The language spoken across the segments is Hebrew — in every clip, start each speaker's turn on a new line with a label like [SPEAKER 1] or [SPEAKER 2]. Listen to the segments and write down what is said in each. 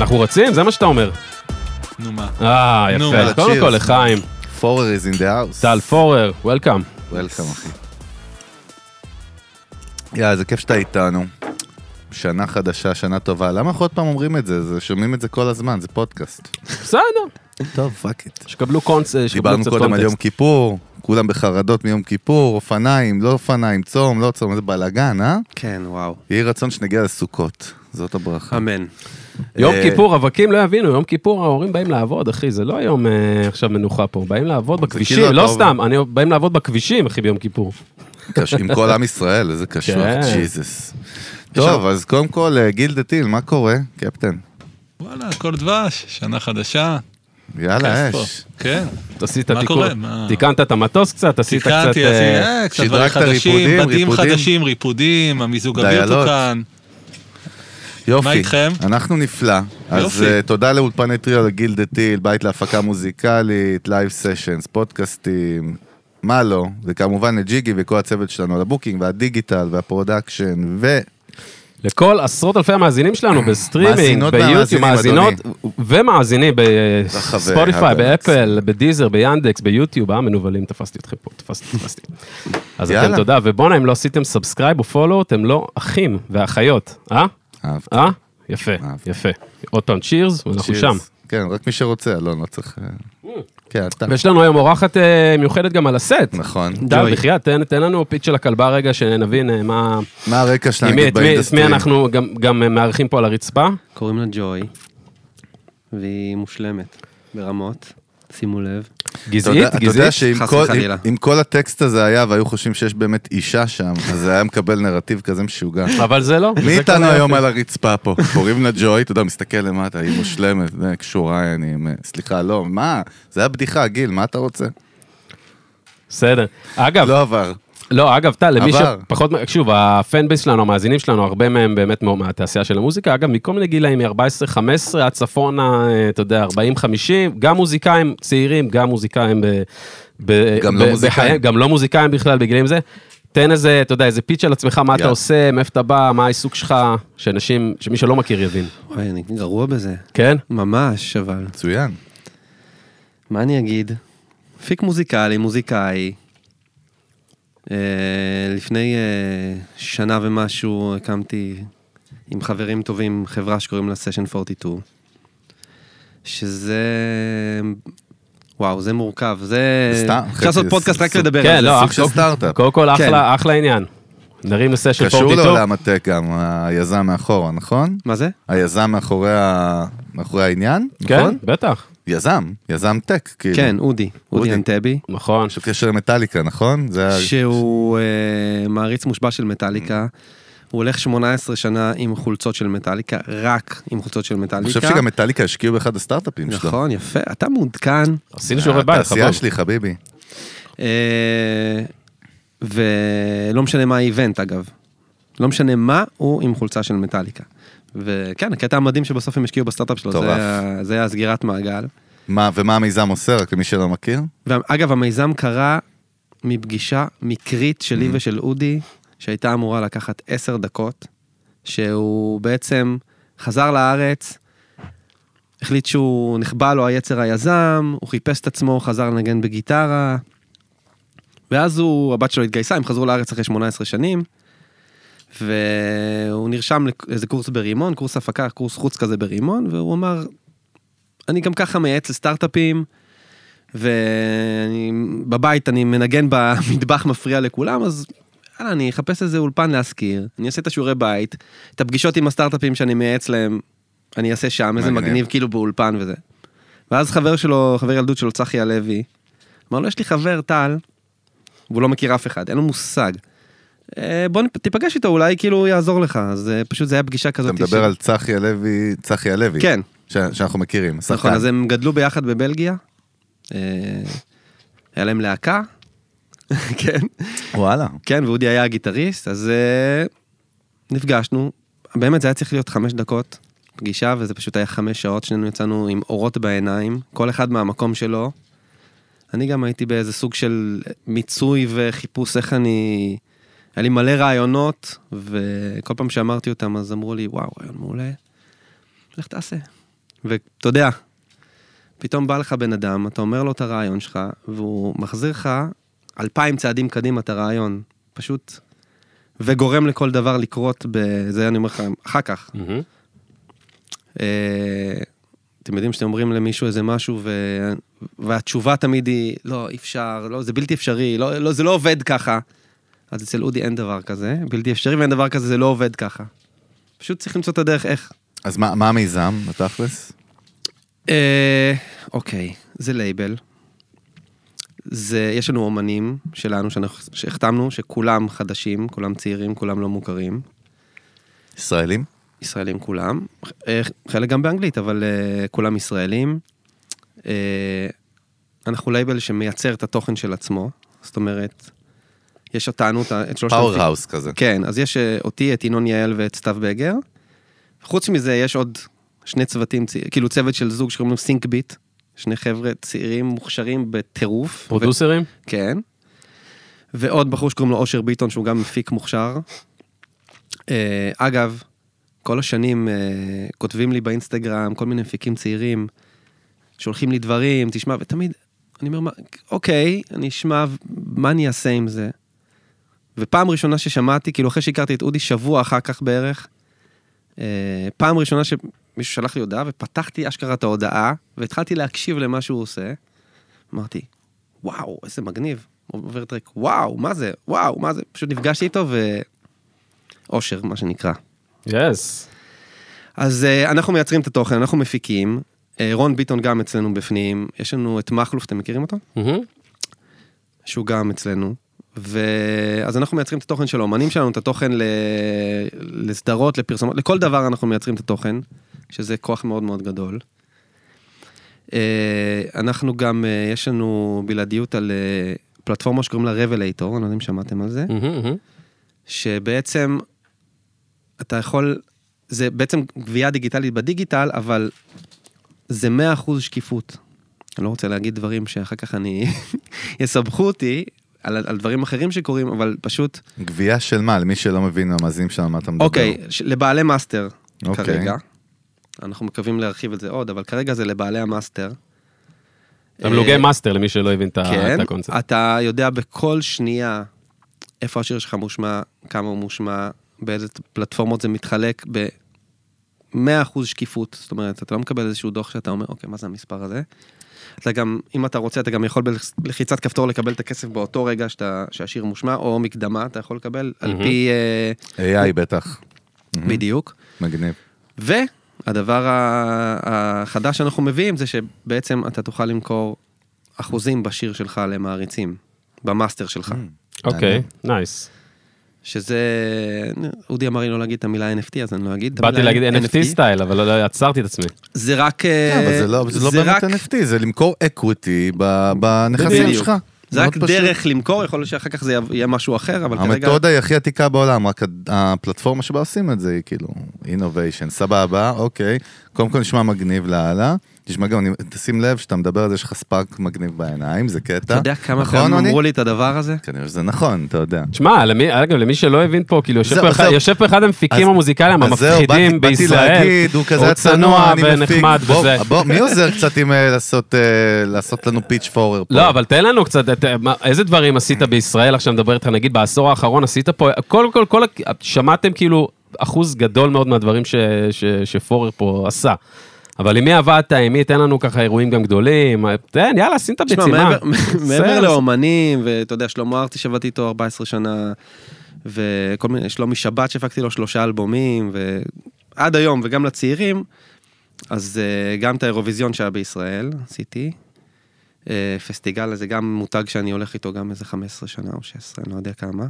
[SPEAKER 1] אנחנו רצים? זה מה שאתה אומר.
[SPEAKER 2] נו מה.
[SPEAKER 1] אה, יפה. קודם. כל לחיים.
[SPEAKER 3] פורר is in the house.
[SPEAKER 1] טל פורר, welcome.
[SPEAKER 3] Welcome, אחי. יא, איזה כיף שאתה איתנו. שנה חדשה, שנה טובה. למה אנחנו עוד פעם אומרים את זה? זה? שומעים את זה כל הזמן, זה פודקאסט.
[SPEAKER 1] בסדר,
[SPEAKER 3] טוב, fuck it.
[SPEAKER 1] שקבלו קונס... שקבלו
[SPEAKER 3] דיברנו
[SPEAKER 1] קצת
[SPEAKER 3] קודם על יום
[SPEAKER 1] קונטקסט.
[SPEAKER 3] כיפור, כולם בחרדות מיום כיפור, אופניים, לא אופניים, צום, לא צום, איזה בלאגן, אה?
[SPEAKER 4] כן, וואו.
[SPEAKER 3] יהי רצון שנגיע לסוכות, זאת הברכה.
[SPEAKER 4] אמן.
[SPEAKER 1] יום
[SPEAKER 3] אה,
[SPEAKER 1] כיפור, רווקים לא יבינו, יום כיפור ההורים באים לעבוד, אחי, זה לא היום אה, עכשיו מנוחה פה, באים לעבוד בכבישים,
[SPEAKER 3] כאילו
[SPEAKER 1] לא סתם, אני- באים לעבוד בכבישים, אחי, ביום כיפור.
[SPEAKER 3] עם כל עם ישראל, איזה קשוח,
[SPEAKER 1] כן.
[SPEAKER 3] ג'יזוס. טוב, אז קודם כל, אה, גיל דתיל, מה קורה, קפטן?
[SPEAKER 2] וואלה, הכל דבש, שנה חדשה.
[SPEAKER 3] יאללה. אש.
[SPEAKER 2] כן.
[SPEAKER 1] עשית
[SPEAKER 2] מה
[SPEAKER 1] תיקון? תיקנת את המטוס קצת, עשית קצת...
[SPEAKER 2] תיקנתי, עשיתי קצת דברים חדשים,
[SPEAKER 3] ריפודים,
[SPEAKER 2] בתים? חדשים, ריפודים, המיזוג אוויר. תוקן.
[SPEAKER 3] יופי.
[SPEAKER 2] מה איתכם?
[SPEAKER 3] אנחנו נפלא. אז
[SPEAKER 2] יופי.
[SPEAKER 3] אה, תודה לאולפני טריו לגיל דתיל, בית להפקה מוזיקלית, live sessions, פודקאסטים, מה לא, וכמובן לג'יגי וכל הצוות שלנו על ה booking והדיגיטל וה production, ו...
[SPEAKER 1] לכל עשרות אלפי המאזינים שלנו בסטרימינג, ביוטיוב, מאזינות ומאזינים בספוטיפיי. באפל, ב-Deezer, ב-Yandex, ביוטיוב, אה, מנוולים, תפסתי אתכם פה, תפסתי, תפסתי. אז אתם. תודה, ובואנה, אם לא עשיתם subscribe או follow, אתם לא אחים ואחיות, אה?
[SPEAKER 3] אהבתי.
[SPEAKER 1] אה? יפה,
[SPEAKER 3] אהבתי.
[SPEAKER 1] יפה. עוד פעם cheers, ואנחנו שם.
[SPEAKER 3] כן, רק מי שרוצה, אלון, לא צריך... אה, כן, אתה.
[SPEAKER 1] ויש לנו היום אורחת אה, מיוחדת גם על הסט.
[SPEAKER 3] נכון.
[SPEAKER 1] דל, בחייאת, תן- תן לנו pitch של הכלבה רגע, שנבין אה, מה...
[SPEAKER 3] מה הרקע
[SPEAKER 1] מי-
[SPEAKER 3] נגיד,
[SPEAKER 1] את מי-
[SPEAKER 3] ב
[SPEAKER 1] industry? אנחנו גם- גם מארחים פה על הרצפה?
[SPEAKER 4] קוראים לה ג'וי, והיא מושלמת ברמות, שימו לב.
[SPEAKER 3] אתה
[SPEAKER 1] גזעית?
[SPEAKER 3] יודע- אתה יודע
[SPEAKER 1] גזעית?
[SPEAKER 3] שאם
[SPEAKER 4] חס
[SPEAKER 3] כל-
[SPEAKER 4] וחלילה.
[SPEAKER 3] אם- אם כל הטקסט הזה היה והיו חושבים שיש באמת אישה שם, אז זה היה מקבל נרטיב כזה משוגע.
[SPEAKER 1] אבל זה לא.
[SPEAKER 3] מי איתנו
[SPEAKER 1] כל
[SPEAKER 3] היום. על הרצפה פה? קוראים לה ג'וי, אתה יודע, מסתכל למטה, היא מושלמת, זה קשורה, אני... סליחה, לא, מה? זה היה בדיחה, גיל, מה אתה רוצה?
[SPEAKER 1] בסדר. אגב,
[SPEAKER 3] לא עבר.
[SPEAKER 1] לא, אגב, טל, למי
[SPEAKER 3] עבר.
[SPEAKER 1] שפחות, שוב, הפן בייס שלנו, המאזינים שלנו, הרבה מהם באמת מה- מהתעשייה של המוזיקה, אגב, מכל מיני גילאים, מ-14-15 עד צפונה, אה, אתה יודע, 40-50, גם מוזיקאים צעירים, גם מוזיקאים ב... ב-
[SPEAKER 3] גם
[SPEAKER 1] ב-
[SPEAKER 3] לא מוזיקאים.
[SPEAKER 1] גם לא מוזיקאים בכלל בגילאים זה. תן איזה, אתה יודע, איזה פיץ' על עצמך, מה אתה
[SPEAKER 3] יאללה.
[SPEAKER 1] עושה, מאיפה אתה בא, מה העיסוק שלך, שאנשים, שמי שלא מכיר יבין.
[SPEAKER 4] וואי, אני גרוע בזה.
[SPEAKER 1] כן?
[SPEAKER 4] ממש, אבל.
[SPEAKER 3] מצוין.
[SPEAKER 4] מה אני אגיד? מפיק מוזיקלי, מוזיקאי. אה, לפני אה, שנה ומשהו הקמתי עם חברים טובים חברה שקוראים לה סשן 42. שזה... וואו, זה מורכב, זה...
[SPEAKER 3] סתם,
[SPEAKER 4] אפשר לעשות פודקאסט רק לדבר
[SPEAKER 1] כן,
[SPEAKER 4] על זה.
[SPEAKER 1] לא,
[SPEAKER 3] סוג של סטארט-אפ.
[SPEAKER 1] קודם כל,
[SPEAKER 4] כן.
[SPEAKER 1] אחלה, אחלה עניין. נרים לסשן
[SPEAKER 3] קשור
[SPEAKER 1] 42.
[SPEAKER 3] לעולם הטק גם, היזם מאחורה, נכון?
[SPEAKER 4] מה זה?
[SPEAKER 3] היזם מאחורי ה- מאחורי העניין,
[SPEAKER 1] כן,
[SPEAKER 3] נכון?
[SPEAKER 1] בטח.
[SPEAKER 3] יזם, יזם טק, כאילו.
[SPEAKER 4] כן, אודי,
[SPEAKER 3] אודי.
[SPEAKER 4] אודי אנטבי.
[SPEAKER 1] נכון.
[SPEAKER 3] יש קשר למטאליקה, נכון?
[SPEAKER 4] שהוא אה, מעריץ מושבע של מטאליקה. הוא הולך 18 שנה עם חולצות של מטאליקה, רק עם חולצות של
[SPEAKER 3] אני
[SPEAKER 4] מטאליקה.
[SPEAKER 3] חושב שגם מטאליקה השקיעו באחד הסטארט-אפים שלו.
[SPEAKER 4] נכון, יפה, אתה מעודכן.
[SPEAKER 1] עשינו שיעורי בית,
[SPEAKER 3] התעשייה
[SPEAKER 1] חבל.
[SPEAKER 3] שלי, חביבי.
[SPEAKER 4] אה, ולא משנה מה האיבנט אגב. לא משנה מה, הוא עם חולצה של מטאליקה. וכן, הקטע המדהים שבסוף הם השקיעו בסטארט-אפ שלו. זה זה הסגירת מעגל.
[SPEAKER 3] מה, ומה המיזם עושה, רק למי שלא מכיר?
[SPEAKER 4] ואגב, המיזם קרה מפגישה מקרית שלי
[SPEAKER 3] Mhm.
[SPEAKER 4] ושל אודי, שהייתה אמורה לקחת עשר דקות, שהוא בעצם חזר לארץ, החליט שהוא נחבא לו היצר היזם, הוא חיפש את עצמו, חזר לנגן בגיטרה, ואז הוא, הבת שלו התגייסה, הם חזרו לארץ אחרי 18 שנים, והוא נרשם לאיזה קורס ברימון, קורס הפקה, קורס חוץ כזה ברימון, והוא אמר, אני גם ככה מייעץ לסטארט-אפים, ואני בבית אני מנגן במטבח מפריע לכולם, אז יאללה, אני אחפש איזה אולפן להשכיר, אני אעשה את השיעורי בית, את הפגישות עם הסטארט-אפים שאני מייעץ להם, אני אעשה שם, איזה
[SPEAKER 3] מגניב.
[SPEAKER 4] מגניב כאילו באולפן וזה. ואז חבר שלו, חבר ילדות שלו, צחי הלוי, אמר לו, יש לי חבר טל, והוא לא מכיר אף אחד, אין לו מושג. "אה, בוא תיפגש איתו, אולי כאילו הוא יעזור לך, אז פשוט זה היה פגישה כזאת.
[SPEAKER 3] אתה מדבר על צחי הלוי, צחי הלוי.
[SPEAKER 4] כן,
[SPEAKER 3] ש- שאנחנו מכירים,
[SPEAKER 4] נכון. אז הם גדלו ביחד בבלגיה. אה, היה להם להקה. כן,
[SPEAKER 3] וואלה.
[SPEAKER 4] כן, ואודי היה הגיטריסט, אז אה, נפגשנו. באמת זה היה צריך להיות חמש דקות פגישה, וזה פשוט היה חמש שעות, שנינו יצאנו עם אורות בעיניים, כל אחד מהמקום שלו. אני גם הייתי באיזה סוג של מיצוי וחיפוש איך אני... היה לי מלא רעיונות, וכל פעם שאמרתי אותם אז אמרו לי, וואו, רעיון מעולה. לך תעשה. ואתה יודע, פתאום בא לך בן אדם, אתה אומר לו את הרעיון שלך, והוא מחזיר לך אלפיים צעדים קדימה את הרעיון. פשוט... וגורם לכל דבר לקרות, בזה אני אומר לך, אחר כך. אה, אתם יודעים שאתם אומרים למישהו איזה משהו, ו... והתשובה תמיד היא, לא, אי אפשר, לא, זה בלתי אפשרי, לא, לא, זה לא עובד ככה. אז אצל אודי אין דבר כזה, בלתי אפשרי ואין דבר כזה, זה לא עובד ככה. פשוט צריך למצוא את הדרך איך.
[SPEAKER 3] אז מה מה המיזם, בתכלס?
[SPEAKER 4] אה, אוקיי, זה לייבל. זה, יש לנו אומנים שלנו שאנחנו- שהחתמנו, שכולם חדשים, כולם צעירים, כולם לא מוכרים.
[SPEAKER 3] ישראלים?
[SPEAKER 4] ישראלים כולם, אה, חלק גם באנגלית, אבל אה, כולם ישראלים. אה, אנחנו לייבל שמייצר את התוכן של עצמו, זאת אומרת, יש אותנו, את שלושת...
[SPEAKER 3] power
[SPEAKER 4] המפיק-
[SPEAKER 3] house כזה.
[SPEAKER 4] כן, אז יש אה, אותי, את ינון יעל ואת סתיו בגר. חוץ מזה, יש עוד שני צוותים, כאילו צוות של זוג שקוראים לו Sync Beat, שני חבר'ה צעירים מוכשרים בטירוף.
[SPEAKER 1] producerים?
[SPEAKER 4] כן. ועוד בחור שקוראים לו אושר ביטון, שהוא גם מפיק מוכשר. אה, אגב, כל השנים אה, כותבים לי באינסטגרם כל מיני מפיקים צעירים, שולחים לי דברים, תשמע, ותמיד, אני אומר, "מה- אוקיי, אני אשמע, מה אני אעשה עם זה? ופעם ראשונה ששמעתי, כאילו אחרי שהכרתי את אודי, שבוע אחר כך בערך, אה, פעם ראשונה שמישהו שלח לי הודעה, ופתחתי אשכרה את ההודעה, והתחלתי להקשיב למה שהוא עושה. אמרתי, וואו, איזה מגניב. עובר טרק, וואו, מה זה? וואו, מה זה? פשוט נפגשתי איתו ו... אושר, מה שנקרא.
[SPEAKER 1] יס.
[SPEAKER 4] אז uh, אנחנו מייצרים את התוכן, אנחנו מפיקים. Uh, רון ביטון גם אצלנו בפנים. יש לנו את מכלוף, אתם מכירים אותו?
[SPEAKER 1] מהמם.
[SPEAKER 4] שהוא גם אצלנו. ואז אנחנו מייצרים את התוכן של האומנים שלנו, את התוכן ל... לסדרות, לפרסומות, לכל דבר אנחנו מייצרים את התוכן, שזה כוח מאוד מאוד גדול. אה, אנחנו גם, אה, יש לנו בלעדיות על אה, פלטפורמה שקוראים לה רבלייטור, אני לא יודע אם שמעתם על זה. שבעצם אתה יכול, זה בעצם גבייה דיגיטלית בדיגיטל, אבל זה 100% שקיפות. אני לא רוצה להגיד דברים שאחר כך אני, יסבכו אותי על, על דברים אחרים שקורים, אבל פשוט,
[SPEAKER 3] גבייה של מה? למי שלא מבין המאזינים שלנו, מה אתה מדבר.
[SPEAKER 4] אוקיי, ש- לבעלי מאסטר
[SPEAKER 3] אוקיי.
[SPEAKER 4] כרגע. אנחנו מקווים להרחיב את זה עוד, אבל כרגע זה לבעלי המאסטר.
[SPEAKER 1] תמלוגי
[SPEAKER 4] אה,
[SPEAKER 1] מאסטר למי שלא הבין
[SPEAKER 4] כן,
[SPEAKER 1] את הקונספט.
[SPEAKER 4] אתה יודע בכל שנייה איפה השיר שלך מושמע, כמה הוא מושמע, באיזה פלטפורמות זה מתחלק ב-100% שקיפות. זאת אומרת, אתה לא מקבל איזשהו דוח שאתה אומר, אוקיי, מה זה המספר הזה? אתה גם, אם אתה רוצה, אתה גם יכול בלחיצת כפתור לקבל את הכסף באותו רגע שאתה, שהשיר מושמע, או מקדמה אתה יכול לקבל, על
[SPEAKER 1] מהמם.
[SPEAKER 4] פי... אה,
[SPEAKER 3] AI בטח.
[SPEAKER 4] בדיוק.
[SPEAKER 3] מגניב.
[SPEAKER 4] והדבר החדש שאנחנו מביאים זה שבעצם אתה תוכל למכור אחוזים בשיר שלך למעריצים, במאסטר שלך.
[SPEAKER 1] אוקיי, nice.
[SPEAKER 4] שזה, אודי אמר לי לא להגיד את המילה NFT, אז אני לא אגיד. את
[SPEAKER 1] באתי להגיד NFT style, אבל לא עצרתי את עצמי.
[SPEAKER 4] זה רק...
[SPEAKER 3] כן, אבל זה לא- זה לא באמת NFT, זה למכור equity בנכסים. שלך.
[SPEAKER 4] זה רק. דרך למכור, יכול להיות שאחר כך זה יהיה משהו אחר, אבל כרגע...
[SPEAKER 3] המתודה היא הכי עתיקה בעולם, רק הפלטפורמה שבה עושים את זה היא כאילו innovation, סבבה, אוקיי. קודם כל נשמע מגניב לאללה. תשמע גם, אני- תשים לב שאתה מדבר על זה, יש לך ספארק מגניב בעיניים, זה קטע.
[SPEAKER 4] אתה יודע כמה
[SPEAKER 3] נכון,
[SPEAKER 4] פעמים? אמרו לי את הדבר הזה?
[SPEAKER 3] כנראה שזה נכון, אתה יודע.
[SPEAKER 1] שמע, למי- אגב, למי שלא הבין פה, כאילו, יושב
[SPEAKER 3] זהו,
[SPEAKER 1] פה אחד-
[SPEAKER 3] זהו.
[SPEAKER 1] יושב פה אחד המפיקים
[SPEAKER 3] אז-
[SPEAKER 1] המוזיקליים
[SPEAKER 3] אז זהו, באתי-
[SPEAKER 1] המפחידים
[SPEAKER 3] באתי
[SPEAKER 1] בישראל.
[SPEAKER 3] להגיד, הוא כזה
[SPEAKER 1] צנוע. ונחמד
[SPEAKER 3] בוא,
[SPEAKER 1] וזה.
[SPEAKER 3] בוא, מי עוזר קצת עם אה, לעשות, אה, לעשות לנו פיץ' פורר פה?
[SPEAKER 1] לא, אבל תן לנו קצת, את- מה- איזה דברים עשית בישראל עכשיו, מדבר איתך, נגיד בעשור האחרון עשית פה, קודם כל, כל, שמעתם כאילו אחוז גדול מאוד מהדברים ש, ש, שפורר פה עשה. אבל עם מי עבדת, עם מי, תן לנו ככה אירועים גם גדולים, תן, יאללה, שים את
[SPEAKER 4] תשמע,
[SPEAKER 1] הביצים, מה?
[SPEAKER 4] מעבר-. לאומנים, ואתה יודע, שלמה ארצי שעבדתי איתו 14 שנה, וכל מיני, שלומי שבת שהפקתי לו שלושה אלבומים, ועד היום, וגם לצעירים, אז אה, גם את האירוויזיון שהיה בישראל, עשיתי. אה, פסטיגל הזה גם מותג שאני הולך איתו גם איזה 15 שנה או 16, אני לא יודע כמה.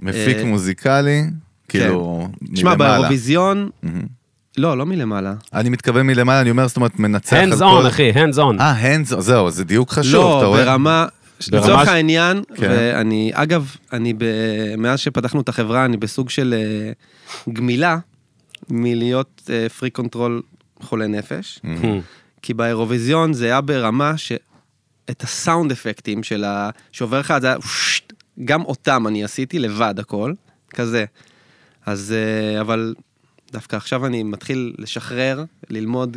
[SPEAKER 3] מפיק
[SPEAKER 4] אה,
[SPEAKER 3] מוזיקלי, כאילו,
[SPEAKER 4] תשמע,
[SPEAKER 3] מלמעלה.
[SPEAKER 4] באירוויזיון,
[SPEAKER 3] מהמם.
[SPEAKER 4] לא, לא מלמעלה.
[SPEAKER 3] אני מתכוון מלמעלה, אני אומר, זאת אומרת, מנצח על
[SPEAKER 1] hands
[SPEAKER 3] כל...
[SPEAKER 1] on, אחי, hands on.
[SPEAKER 3] אה, hands, זהו, זה דיוק חשוב, אתה
[SPEAKER 4] לא,
[SPEAKER 3] רואה?
[SPEAKER 4] ברמה,
[SPEAKER 1] ברמה
[SPEAKER 4] לצורך
[SPEAKER 1] ש-
[SPEAKER 4] העניין,
[SPEAKER 3] כן.
[SPEAKER 4] ואני, אגב, אני, ב, מאז שפתחנו את החברה, אני בסוג של אה, גמילה מלהיות freak control חולה נפש,
[SPEAKER 3] מהמם.
[SPEAKER 4] כי באירוויזיון זה היה ברמה שאת ה sound effectים של ה... שעובר לך, זה היה... פשט, גם אותם אני עשיתי לבד הכל, כזה. אז, אה, אבל דווקא עכשיו אני מתחיל לשחרר, ללמוד,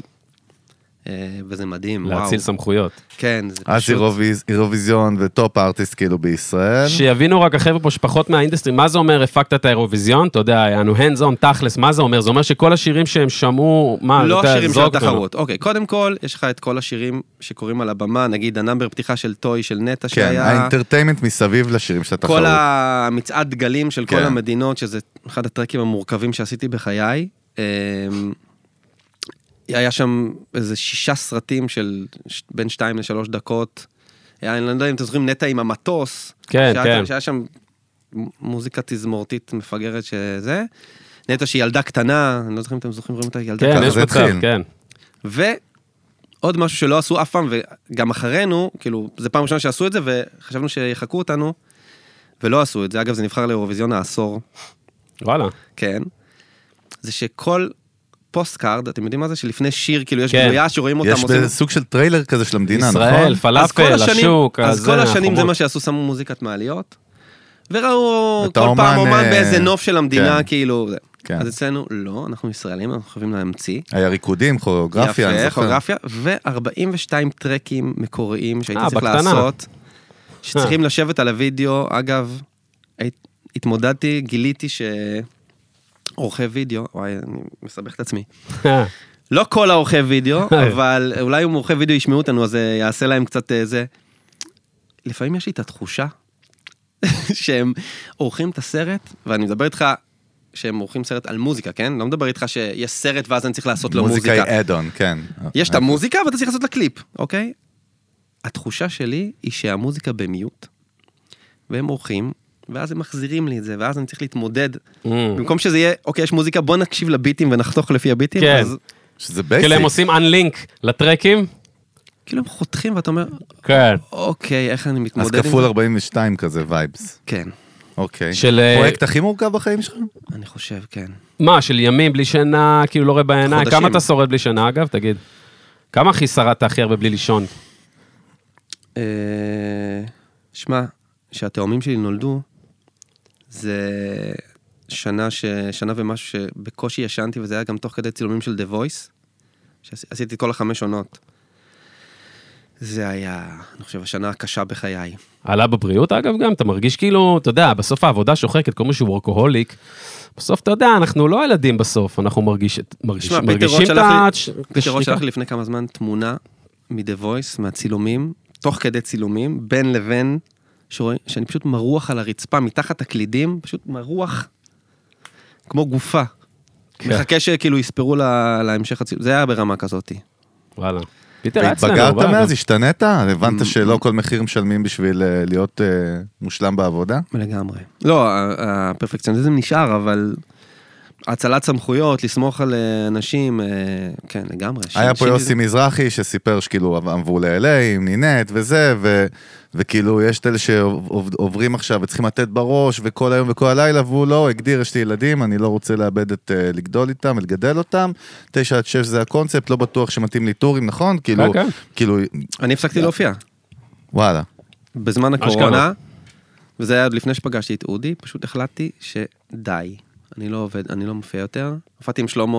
[SPEAKER 4] וזה מדהים, וואו.
[SPEAKER 1] להאציל סמכויות.
[SPEAKER 4] כן, זה
[SPEAKER 3] אז
[SPEAKER 4] פשוט...
[SPEAKER 3] אירוויז- אירוויזיון ו top artist כאילו בישראל.
[SPEAKER 1] שיבינו רק החבר'ה פה שפחות מה industry, מה זה אומר הפקת את האירוויזיון? אתה יודע, יענו hands on, תכלס, מה זה אומר? זה אומר שכל השירים שהם שמעו, מה,
[SPEAKER 4] לא השירים של. התחרות. אוקיי, קודם כל, יש לך את כל השירים שקורים על הבמה, נגיד ה number פתיחה של טוי של נטע
[SPEAKER 3] כן,
[SPEAKER 4] שהיה...
[SPEAKER 3] ה entertainment מסביב לשירים של התחרות.
[SPEAKER 4] כל המצעד דגלים של כל
[SPEAKER 3] כן.
[SPEAKER 4] המדינות, שזה אחד ה trackים המורכבים שעשיתי בחיי. היה שם איזה שישה סרטים של ש- בין שתיים לשלוש דקות. היה, אני לא יודע אם אתם זוכרים, נטע עם המטוס.
[SPEAKER 1] כן,
[SPEAKER 4] שהיה,
[SPEAKER 1] כן.
[SPEAKER 4] שהיה שם מוזיקה תזמורתית מפגרת שזה. נטע שהיא ילדה קטנה, אני לא זוכר אם אתם זוכרים רואים אותה ילדה
[SPEAKER 1] כן,
[SPEAKER 3] ככה
[SPEAKER 1] יש
[SPEAKER 3] זה
[SPEAKER 1] מצב. כן.
[SPEAKER 4] ועוד משהו שלא עשו אף פעם, וגם אחרינו, כאילו, זה פעם ראשונה שעשו את זה, וחשבנו שיחקו אותנו, ולא עשו את זה. אגב, זה נבחר לאירוויזיון העשור,
[SPEAKER 1] וואלה.
[SPEAKER 4] כן. זה שכל postcard, אתם יודעים מה זה? שלפני שיר, כאילו, יש
[SPEAKER 1] כן.
[SPEAKER 4] גלויה שרואים אותם
[SPEAKER 3] יש
[SPEAKER 4] עושים...
[SPEAKER 3] סוג של טריילר כזה של המדינה, נכון?
[SPEAKER 1] ישראל,
[SPEAKER 4] אז כל
[SPEAKER 1] פלאפל,
[SPEAKER 4] השנים-
[SPEAKER 1] השוק,
[SPEAKER 4] אז
[SPEAKER 1] הזה,
[SPEAKER 4] כל השנים זה
[SPEAKER 1] החומות.
[SPEAKER 4] מה שעשו, שמו מוזיקת מעליות, וראו כל פעם
[SPEAKER 3] האומן,
[SPEAKER 4] אומן
[SPEAKER 3] אה,
[SPEAKER 4] באיזה נוף של המדינה,
[SPEAKER 3] כן.
[SPEAKER 4] כאילו... זה.
[SPEAKER 3] כן.
[SPEAKER 4] אז אצלנו, לא, אנחנו ישראלים, אנחנו חייבים להמציא.
[SPEAKER 3] היה ריקודים, כוריאוגרפיה, אני
[SPEAKER 4] יפה. כוריאוגרפיה, ו-42 טרקים מקוריים שהייתי
[SPEAKER 1] אה,
[SPEAKER 4] צריך
[SPEAKER 1] בקטנה.
[SPEAKER 4] לעשות, שצריכים לשבת על הוידאו. אגב, הת- התמודדתי, גיליתי שעורכי וידאו, וואי, אני מסבך את עצמי. לא כל העורכי וידאו, אבל אולי אם עורכי וידאו ישמעו אותנו, אז זה יעשה להם קצת אה, זה. לפעמים יש לי את התחושה שהם עורכים את הסרט, ואני מדבר איתך שהם עורכים סרט על מוזיקה, כן? לא מדבר איתך שיש סרט ואז אני צריך לעשות לו
[SPEAKER 3] מוזיקה
[SPEAKER 4] מוזיקה.
[SPEAKER 3] היי אדון, כן.
[SPEAKER 4] יש את המוזיקה ואתה צריך לעשות לה קליפ, אוקיי? התחושה שלי היא שהמוזיקה ב-mute, והם עורכים, ואז הם מחזירים לי את זה, ואז אני צריך להתמודד.
[SPEAKER 1] Mm.
[SPEAKER 4] במקום שזה יהיה, אוקיי, יש מוזיקה, בוא נקשיב לביטים ונחתוך לפי הביטים,
[SPEAKER 1] כן.
[SPEAKER 4] אז
[SPEAKER 3] שזה basic.
[SPEAKER 1] כאילו הם עושים unlink לטרקים?
[SPEAKER 4] כאילו הם חותכים ואתה אומר,
[SPEAKER 1] כן.
[SPEAKER 4] אוקיי, איך אני
[SPEAKER 3] אז
[SPEAKER 4] מתמודד עם זה?
[SPEAKER 3] כפול 42 כזה vibes.
[SPEAKER 4] כן,
[SPEAKER 3] אוקיי.
[SPEAKER 1] של, אה,
[SPEAKER 3] פרויקט הכי מורכב בחיים שלך?
[SPEAKER 4] אני חושב, כן.
[SPEAKER 1] מה, של ימים בלי שינה, כאילו לא רואה בעיניים?
[SPEAKER 4] חודשים.
[SPEAKER 1] כמה אתה שורד בלי שינה, אגב? תגיד. כמה הכי שרדת הכי הרבה בלי לישון?
[SPEAKER 4] אה, שמע, כשהתאומים שלי נולדו, זה שנה, ש... שנה ומשהו שבקושי ישנתי, וזה היה גם תוך כדי צילומים של The Voice, שעשיתי את כל החמש עונות. זה היה, אני חושב, השנה הקשה בחיי.
[SPEAKER 1] עלה בבריאות, אגב, גם? אתה מרגיש כאילו, אתה יודע, בסוף העבודה שוחקת, כל מי שהוא וורקוהוליק. בסוף, אתה יודע, אנחנו לא ילדים בסוף, אנחנו מרגיש, מרגיש,
[SPEAKER 4] פיטר
[SPEAKER 1] מרגישים את ה...
[SPEAKER 4] פיטר רוט. שלח לי לפני כמה זמן תמונה מ-The Voice, מהצילומים, תוך כדי צילומים, בין לבין, שרואים, שאני פשוט מרוח על הרצפה, מתחת הקלידים, פשוט מרוח כמו גופה.
[SPEAKER 1] כן.
[SPEAKER 4] מחכה שכאילו יספרו לה, להמשך הצילום, זה היה ברמה כזאתי.
[SPEAKER 1] וואלה. פיטר אצלנו,
[SPEAKER 3] והתבגרת
[SPEAKER 1] בא,
[SPEAKER 3] מאז? השתנית? הבנת. שלא כל מחיר משלמים בשביל אה, להיות אה, מושלם בעבודה?
[SPEAKER 4] לגמרי. לא, ה- הפרפקציוניזם נשאר, אבל הצלת סמכויות, לסמוך על אה, אנשים, אה, כן, לגמרי.
[SPEAKER 3] היה פה יוסי מזרחי שסיפר שכאילו עברו ל-LA עם נינט וזה, ו- וכאילו יש את אלה שעוברים עכשיו וצריכים לתת בראש וכל היום וכל הלילה, והוא לא, הגדיר, יש לי ילדים, אני לא רוצה לאבד את, אה, לגדול איתם ולגדל אותם. תשע עד שש זה הקונספט, לא בטוח שמתאים לי טורים, נכון? כאילו,
[SPEAKER 1] כן.
[SPEAKER 3] כאילו,
[SPEAKER 4] אני הפסקתי להופיע.
[SPEAKER 3] וואלה.
[SPEAKER 4] בזמן
[SPEAKER 1] אשכרה.
[SPEAKER 4] הקורונה, וזה היה עוד לפני שפגשתי את אודי, פשוט החלטתי שדי, אני לא עובד, אני לא מופיע יותר. הופעתי עם שלמה...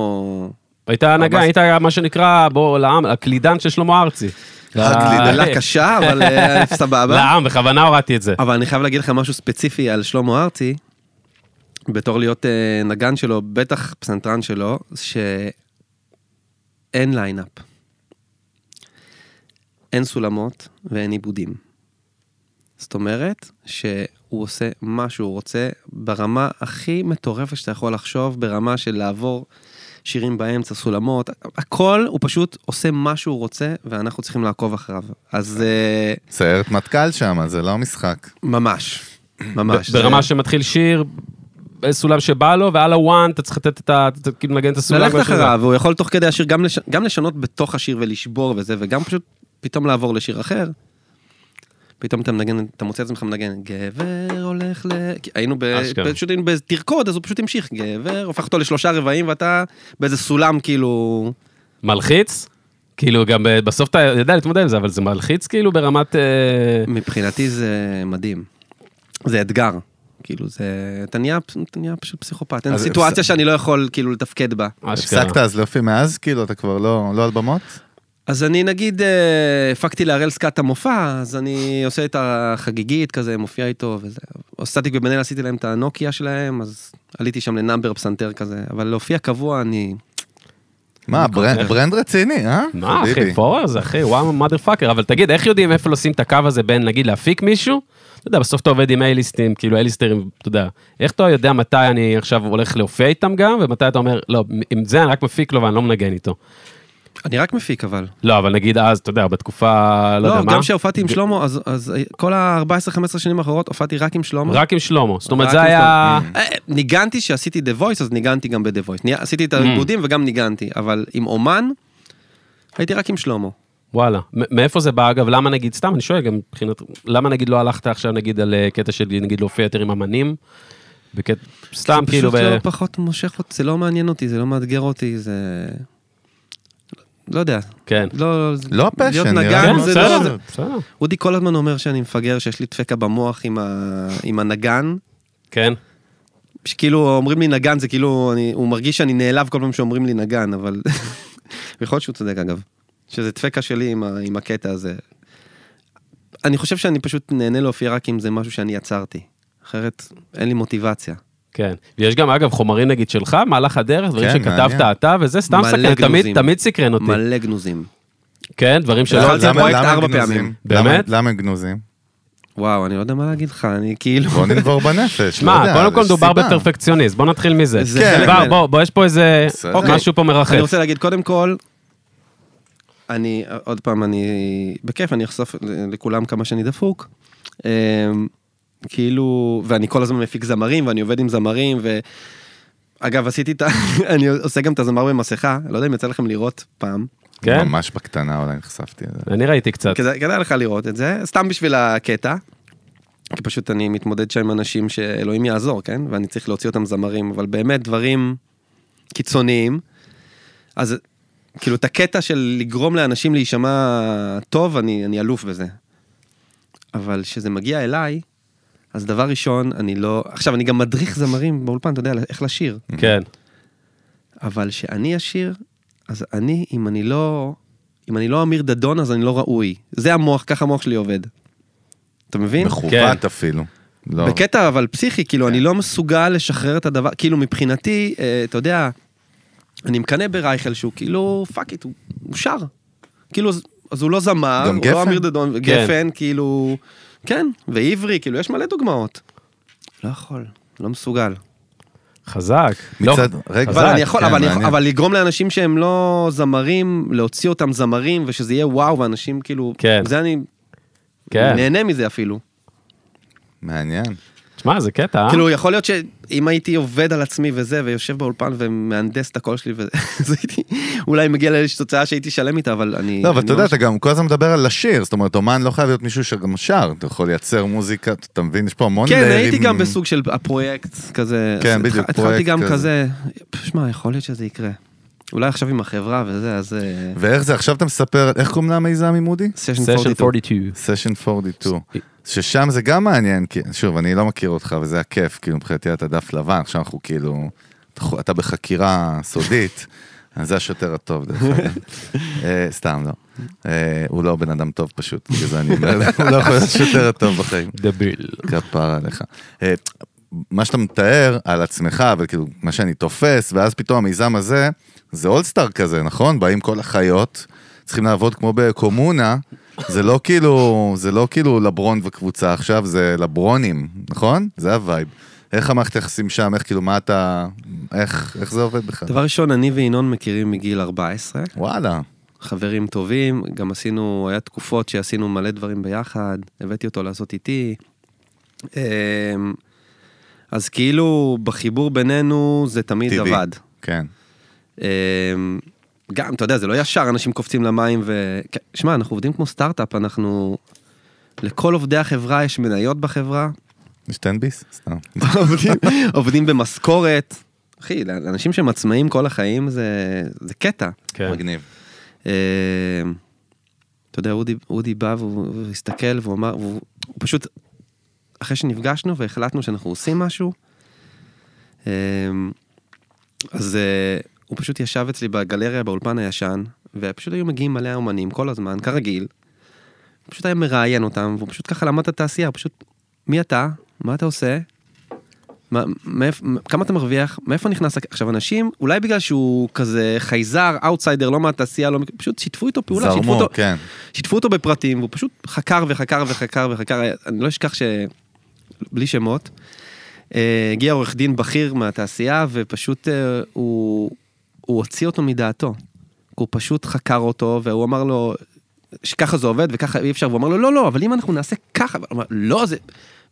[SPEAKER 1] היית הנהגה, היית מה שנקרא, בוא, לעם, הקלידן של שלמה ארצי.
[SPEAKER 3] הקלידן.
[SPEAKER 4] מילה קשה, אבל אה, סבבה.
[SPEAKER 1] לעם, בכוונה הורדתי את זה.
[SPEAKER 4] אבל אני חייב להגיד לך משהו ספציפי על שלמה ארצי, בתור להיות אה, נגן שלו, בטח פסנתרן שלו, שאין ליינאפ. אין סולמות ואין עיבודים. זאת אומרת שהוא עושה מה שהוא רוצה ברמה הכי מטורפת שאתה יכול לחשוב, ברמה של לעבור שירים באמצע, סולמות, הכל, הוא פשוט עושה מה שהוא רוצה, ואנחנו צריכים לעקוב אחריו. אז אה,
[SPEAKER 3] סיירת מטכ"ל שם, זה לא משחק.
[SPEAKER 4] ממש, ממש.
[SPEAKER 1] ברמה שמתחיל שיר, סולם שבא לו, ועל הוואן אתה צריך לתת את ה... אתה כאילו לנגן את הסולם.
[SPEAKER 4] ללכת. אחריו, והוא יכול תוך כדי השיר גם, לש... גם לשנות בתוך השיר ולשבור וזה, וגם פשוט פתאום לעבור לשיר אחר. פתאום אתה מנגן, אתה מוצא את עצמך מנגן, גבר הולך ל... היינו ב...
[SPEAKER 1] אשכרה.
[SPEAKER 4] פשוט היינו בתרקוד, אז הוא פשוט המשיך, גבר, הופך אותו לשלושה רבעים, ואתה באיזה סולם כאילו...
[SPEAKER 1] מלחיץ? כאילו גם ב- בסוף אתה יודע להתמודד עם זה, אבל זה מלחיץ כאילו ברמת... אה,
[SPEAKER 4] מבחינתי זה מדהים. זה אתגר. כאילו זה, אתה נהיה, אתה נהיה פשוט פסיכופת, אין סיטואציה שאני לא יכול כאילו לתפקד בה.
[SPEAKER 1] אשכרה.
[SPEAKER 3] הפסקת אז להופיע מאז? כאילו, אתה כבר לא לא על במות?
[SPEAKER 4] אז אני נגיד אה, הפקתי להראל סקאט המופע, אז אני עושה את החגיגית כזה, מופיע איתו וזה. סטטיק ובן אל עשיתי להם את הנוקיה שלהם, אז עליתי שם ל-number פסנתר כזה, אבל להופיע קבוע אני...
[SPEAKER 3] מה, ברנד- רציני, אה?
[SPEAKER 1] מה. אחי, פורר זה אחי, וואו, מאדר פאקר, אבל תגיד, איך יודעים איפה לשים את הקו הזה בין, נגיד, להפיק מישהו? אתה יודע, בסוף אתה עובד עם אייליסטים, כאילו אייליסטרים, אתה יודע, איך אתה יודע מתי אני עכשיו הולך להופיע איתם גם, ומתי אתה אומר, לא, עם זה אני רק מפיק לו ואני לא מנגן איתו.
[SPEAKER 4] אני רק מפיק אבל.
[SPEAKER 1] לא, אבל נגיד אז, אתה יודע, בתקופה, לא יודע
[SPEAKER 4] לא,
[SPEAKER 1] מה,
[SPEAKER 4] גם כשהופעתי עם שלמה, אז- אז כל ה-14-15 שנים האחרות הופעתי רק עם שלמה.
[SPEAKER 1] רק עם שלמה, זאת אומרת, זה היה...
[SPEAKER 4] אה, ניגנתי שעשיתי The Voice, אז ניגנתי גם ב-The Voice. עשיתי את העיבודים וגם ניגנתי, אבל עם אומן, הייתי רק עם שלמה.
[SPEAKER 1] וואלה, מאיפה זה בא אגב? למה נגיד, סתם אני שואל גם מבחינת, למה נגיד לא הלכת עכשיו נגיד על אה, קטע של נגיד להופיע יותר עם אמנים? בקטע, סתם
[SPEAKER 4] זה
[SPEAKER 1] כאילו, ב...
[SPEAKER 4] פשוט לא פחות מושך אותי, זה לא מעניין אותי, זה לא מאתגר אותי, זה... לא יודע.
[SPEAKER 1] כן.
[SPEAKER 4] לא...
[SPEAKER 3] לא הפשן,
[SPEAKER 4] להיות נגן
[SPEAKER 3] לי.
[SPEAKER 4] זה
[SPEAKER 1] בסדר,
[SPEAKER 4] לא...
[SPEAKER 1] בסדר.
[SPEAKER 4] אודי כל הזמן אומר שאני מפגר, שיש לי דפקה במוח עם ה- עם הנגן.
[SPEAKER 1] כן,
[SPEAKER 4] שכאילו אומרים לי נגן, זה כאילו, אני, הוא מרגיש שאני נעלב כל פעם שאומרים לי נגן, אבל... יכול להיות שהוא צודק אגב. שזה דפקה שלי עם, ה, עם הקטע הזה. אני חושב שאני פשוט נהנה להופיע רק אם זה משהו שאני יצרתי. אחרת אין לי מוטיבציה.
[SPEAKER 1] כן. ויש גם אגב חומרים נגיד שלך, מהלך הדרך, דברים
[SPEAKER 3] כן,
[SPEAKER 1] שכתבת
[SPEAKER 3] מעניין.
[SPEAKER 1] אתה, וזה סתם
[SPEAKER 4] מלא
[SPEAKER 1] סקרן, תמיד,
[SPEAKER 4] גנוזים.
[SPEAKER 1] תמיד סקרן אותי.
[SPEAKER 4] מלא גנוזים.
[SPEAKER 1] כן, דברים שלא...
[SPEAKER 3] למה-
[SPEAKER 4] פרויקט
[SPEAKER 3] למה
[SPEAKER 4] ארבע
[SPEAKER 3] גנוזים?
[SPEAKER 4] פעמים.
[SPEAKER 3] למה-
[SPEAKER 1] באמת?
[SPEAKER 3] למה הם גנוזים?
[SPEAKER 4] וואו, אני לא יודע מה להגיד לך, אני כאילו...
[SPEAKER 3] בוא ננבור בנפש, לא
[SPEAKER 1] שמע,
[SPEAKER 3] יודע,
[SPEAKER 1] קודם כל מדובר. בפרפקציוניסט, בוא נתחיל מזה.
[SPEAKER 4] זה
[SPEAKER 3] כן.
[SPEAKER 1] בוא. בוא, בוא, יש פה איזה...
[SPEAKER 4] אוקיי.
[SPEAKER 1] משהו פה מרחף.
[SPEAKER 4] אני רוצה להגיד, קודם כל, אני, עוד פעם, אני, בכיף, אני אחשוף לכולם כמה שאני דפוק. כאילו, ואני כל הזמן מפיק זמרים, ואני עובד עם זמרים, ו... אגב, עשיתי את ה... אני עושה גם את הזמר במסכה, לא יודע אם יצא לכם לראות פעם.
[SPEAKER 1] כן?
[SPEAKER 3] ממש בקטנה אולי נחשפתי לזה.
[SPEAKER 1] אני ראיתי קצת.
[SPEAKER 4] כדאי, כדאי לך לראות את זה, סתם בשביל הקטע. כי פשוט אני מתמודד שם עם אנשים שאלוהים יעזור, כן? ואני צריך להוציא אותם זמרים, אבל באמת דברים קיצוניים. אז כאילו את הקטע של לגרום לאנשים להישמע טוב, אני, אני אלוף בזה. אבל כשזה מגיע אליי, אז דבר ראשון, אני לא... עכשיו, אני גם מדריך זמרים באולפן, אתה יודע, איך לשיר.
[SPEAKER 1] כן.
[SPEAKER 4] אבל שאני אשיר, אז אני, אם אני לא, אם אני לא אמיר דדון, אז אני לא ראוי. זה המוח, ככה המוח שלי עובד. אתה מבין?
[SPEAKER 3] מכוות אפילו. לא.
[SPEAKER 4] בקטע אבל פסיכי, כאילו, אני לא מסוגל לשחרר את הדבר, כאילו, מבחינתי, אה, אתה יודע, אני מקנא ברייכל שהוא כאילו, fuck it, הוא הוא שר. כאילו, אז- אז הוא לא זמר, הוא לא
[SPEAKER 3] גפן?
[SPEAKER 4] אמיר דדון, גפן, כאילו, כן, ועברי, כאילו, יש מלא דוגמאות. לא יכול, לא מסוגל.
[SPEAKER 1] חזק. לא,
[SPEAKER 3] מצד- רגע,
[SPEAKER 1] חזק,
[SPEAKER 4] אבל אני יכול,
[SPEAKER 3] כן,
[SPEAKER 4] אבל, אני. אבל לגרום לאנשים שהם לא זמרים, להוציא אותם זמרים, ושזה יהיה וואו, ואנשים כאילו,
[SPEAKER 1] כן.
[SPEAKER 4] זה אני
[SPEAKER 1] כן.
[SPEAKER 4] נהנה מזה אפילו.
[SPEAKER 3] מעניין.
[SPEAKER 1] תשמע, זה קטע, אה?
[SPEAKER 4] כאילו, יכול להיות שאם הייתי עובד על עצמי וזה, ויושב באולפן ומהנדס את הקול שלי, אז הייתי, אולי מגיע לאיזושהי תוצאה שהייתי שלם איתה, אבל אני...
[SPEAKER 3] לא, אבל אתה יודע, אתה גם כל הזמן מדבר על לשיר, זאת אומרת, אומן לא חייב להיות מישהו שגם שר, אתה יכול לייצר מוזיקה, אתה מבין, יש פה המון
[SPEAKER 4] כן. הייתי גם בסוג של הפרויקט כזה.
[SPEAKER 3] כן, בדיוק,
[SPEAKER 4] התח- התחלתי
[SPEAKER 3] פרויקט
[SPEAKER 4] גם
[SPEAKER 3] כזה.
[SPEAKER 4] כזה, שמע, יכול להיות שזה יקרה. אולי עכשיו עם החברה וזה, אז... אה,
[SPEAKER 3] ואיך זה, עכשיו אתה מספר, איך קוראים למיזם עם אודי?
[SPEAKER 4] סשן
[SPEAKER 1] סשן
[SPEAKER 4] 42.
[SPEAKER 1] 42.
[SPEAKER 3] סשן 42. ששם זה גם מעניין, כי שוב, אני לא מכיר אותך וזה הכיף, כאילו מבחינתי אתה דף לבן, עכשיו אנחנו כאילו, אתה- בחקירה סודית, אז זה השוטר הטוב דרך אגב. אה, סתם לא. אה, הוא לא בן אדם טוב פשוט, בגלל זה אני אומר, הוא לא יכול להיות השוטר הטוב בחיים.
[SPEAKER 1] דביל.
[SPEAKER 3] כפרה עליך. מה שאתה מתאר על עצמך, וכאילו, מה שאני תופס, ואז פתאום המיזם הזה, זה אולסטאר כזה, נכון? באים כל החיות, צריכים לעבוד כמו בקומונה, זה לא כאילו, זה לא כאילו לברון וקבוצה עכשיו, זה לברונים, נכון? זה ה-vibe. איך המערכת היחסים שם, איך כאילו, מה אתה, איך, איך זה עובד בכלל?
[SPEAKER 4] דבר ראשון, אני וינון מכירים מגיל 14,
[SPEAKER 3] וואלה,
[SPEAKER 4] חברים טובים, גם עשינו, היה תקופות שעשינו מלא דברים ביחד, הבאתי אותו לעשות איתי. אז כאילו, בחיבור בינינו זה תמיד
[SPEAKER 3] טבעי.
[SPEAKER 4] עבד.
[SPEAKER 3] כן.
[SPEAKER 4] אמ, גם, אתה יודע, זה לא ישר אנשים קופצים למים ו... כן, שמע, אנחנו עובדים כמו סטארט-אפ, אנחנו... לכל עובדי החברה יש מניות בחברה,
[SPEAKER 3] יש תן ביס? סתם.
[SPEAKER 4] עובדים, עובדים במשכורת. אחי, לאנשים שהם עצמאים כל החיים זה, זה קטע.
[SPEAKER 1] כן.
[SPEAKER 3] מגניב.
[SPEAKER 4] אמ, אתה יודע, אודי, אודי בא והוא, והוא הסתכל והוא אמר, והוא הוא פשוט, אחרי שנפגשנו והחלטנו שאנחנו עושים משהו, אמ, אז אה, הוא פשוט ישב אצלי בגלריה באולפן הישן, ופשוט היו מגיעים מלא אומנים כל הזמן, כרגיל. פשוט היה מראיין אותם, והוא פשוט ככה למד את התעשייה, פשוט, מי אתה? מה אתה עושה? מה, מאיפ, כמה אתה מרוויח? מאיפה נכנס? עכשיו אנשים, אולי בגלל שהוא כזה חייזר, אאוטסיידר, לא מהתעשייה, לא, פשוט שיתפו איתו פעולה, שיתפו
[SPEAKER 3] זרמו,
[SPEAKER 4] אותו,
[SPEAKER 3] כן.
[SPEAKER 4] שיתפו אותו בפרטים, והוא פשוט חקר וחקר וחקר וחקר, אני לא אשכח ש... בלי שמות. אה, הגיע עורך דין בכיר מהתעשייה, ופשוט אה, הוא, הוא הוציא אותו מדעתו. הוא פשוט חקר אותו, והוא אמר לו שככה זה עובד וככה אי אפשר, והוא אמר לו, לא, לא, אבל אם אנחנו נעשה ככה, הוא אמר, לא, זה...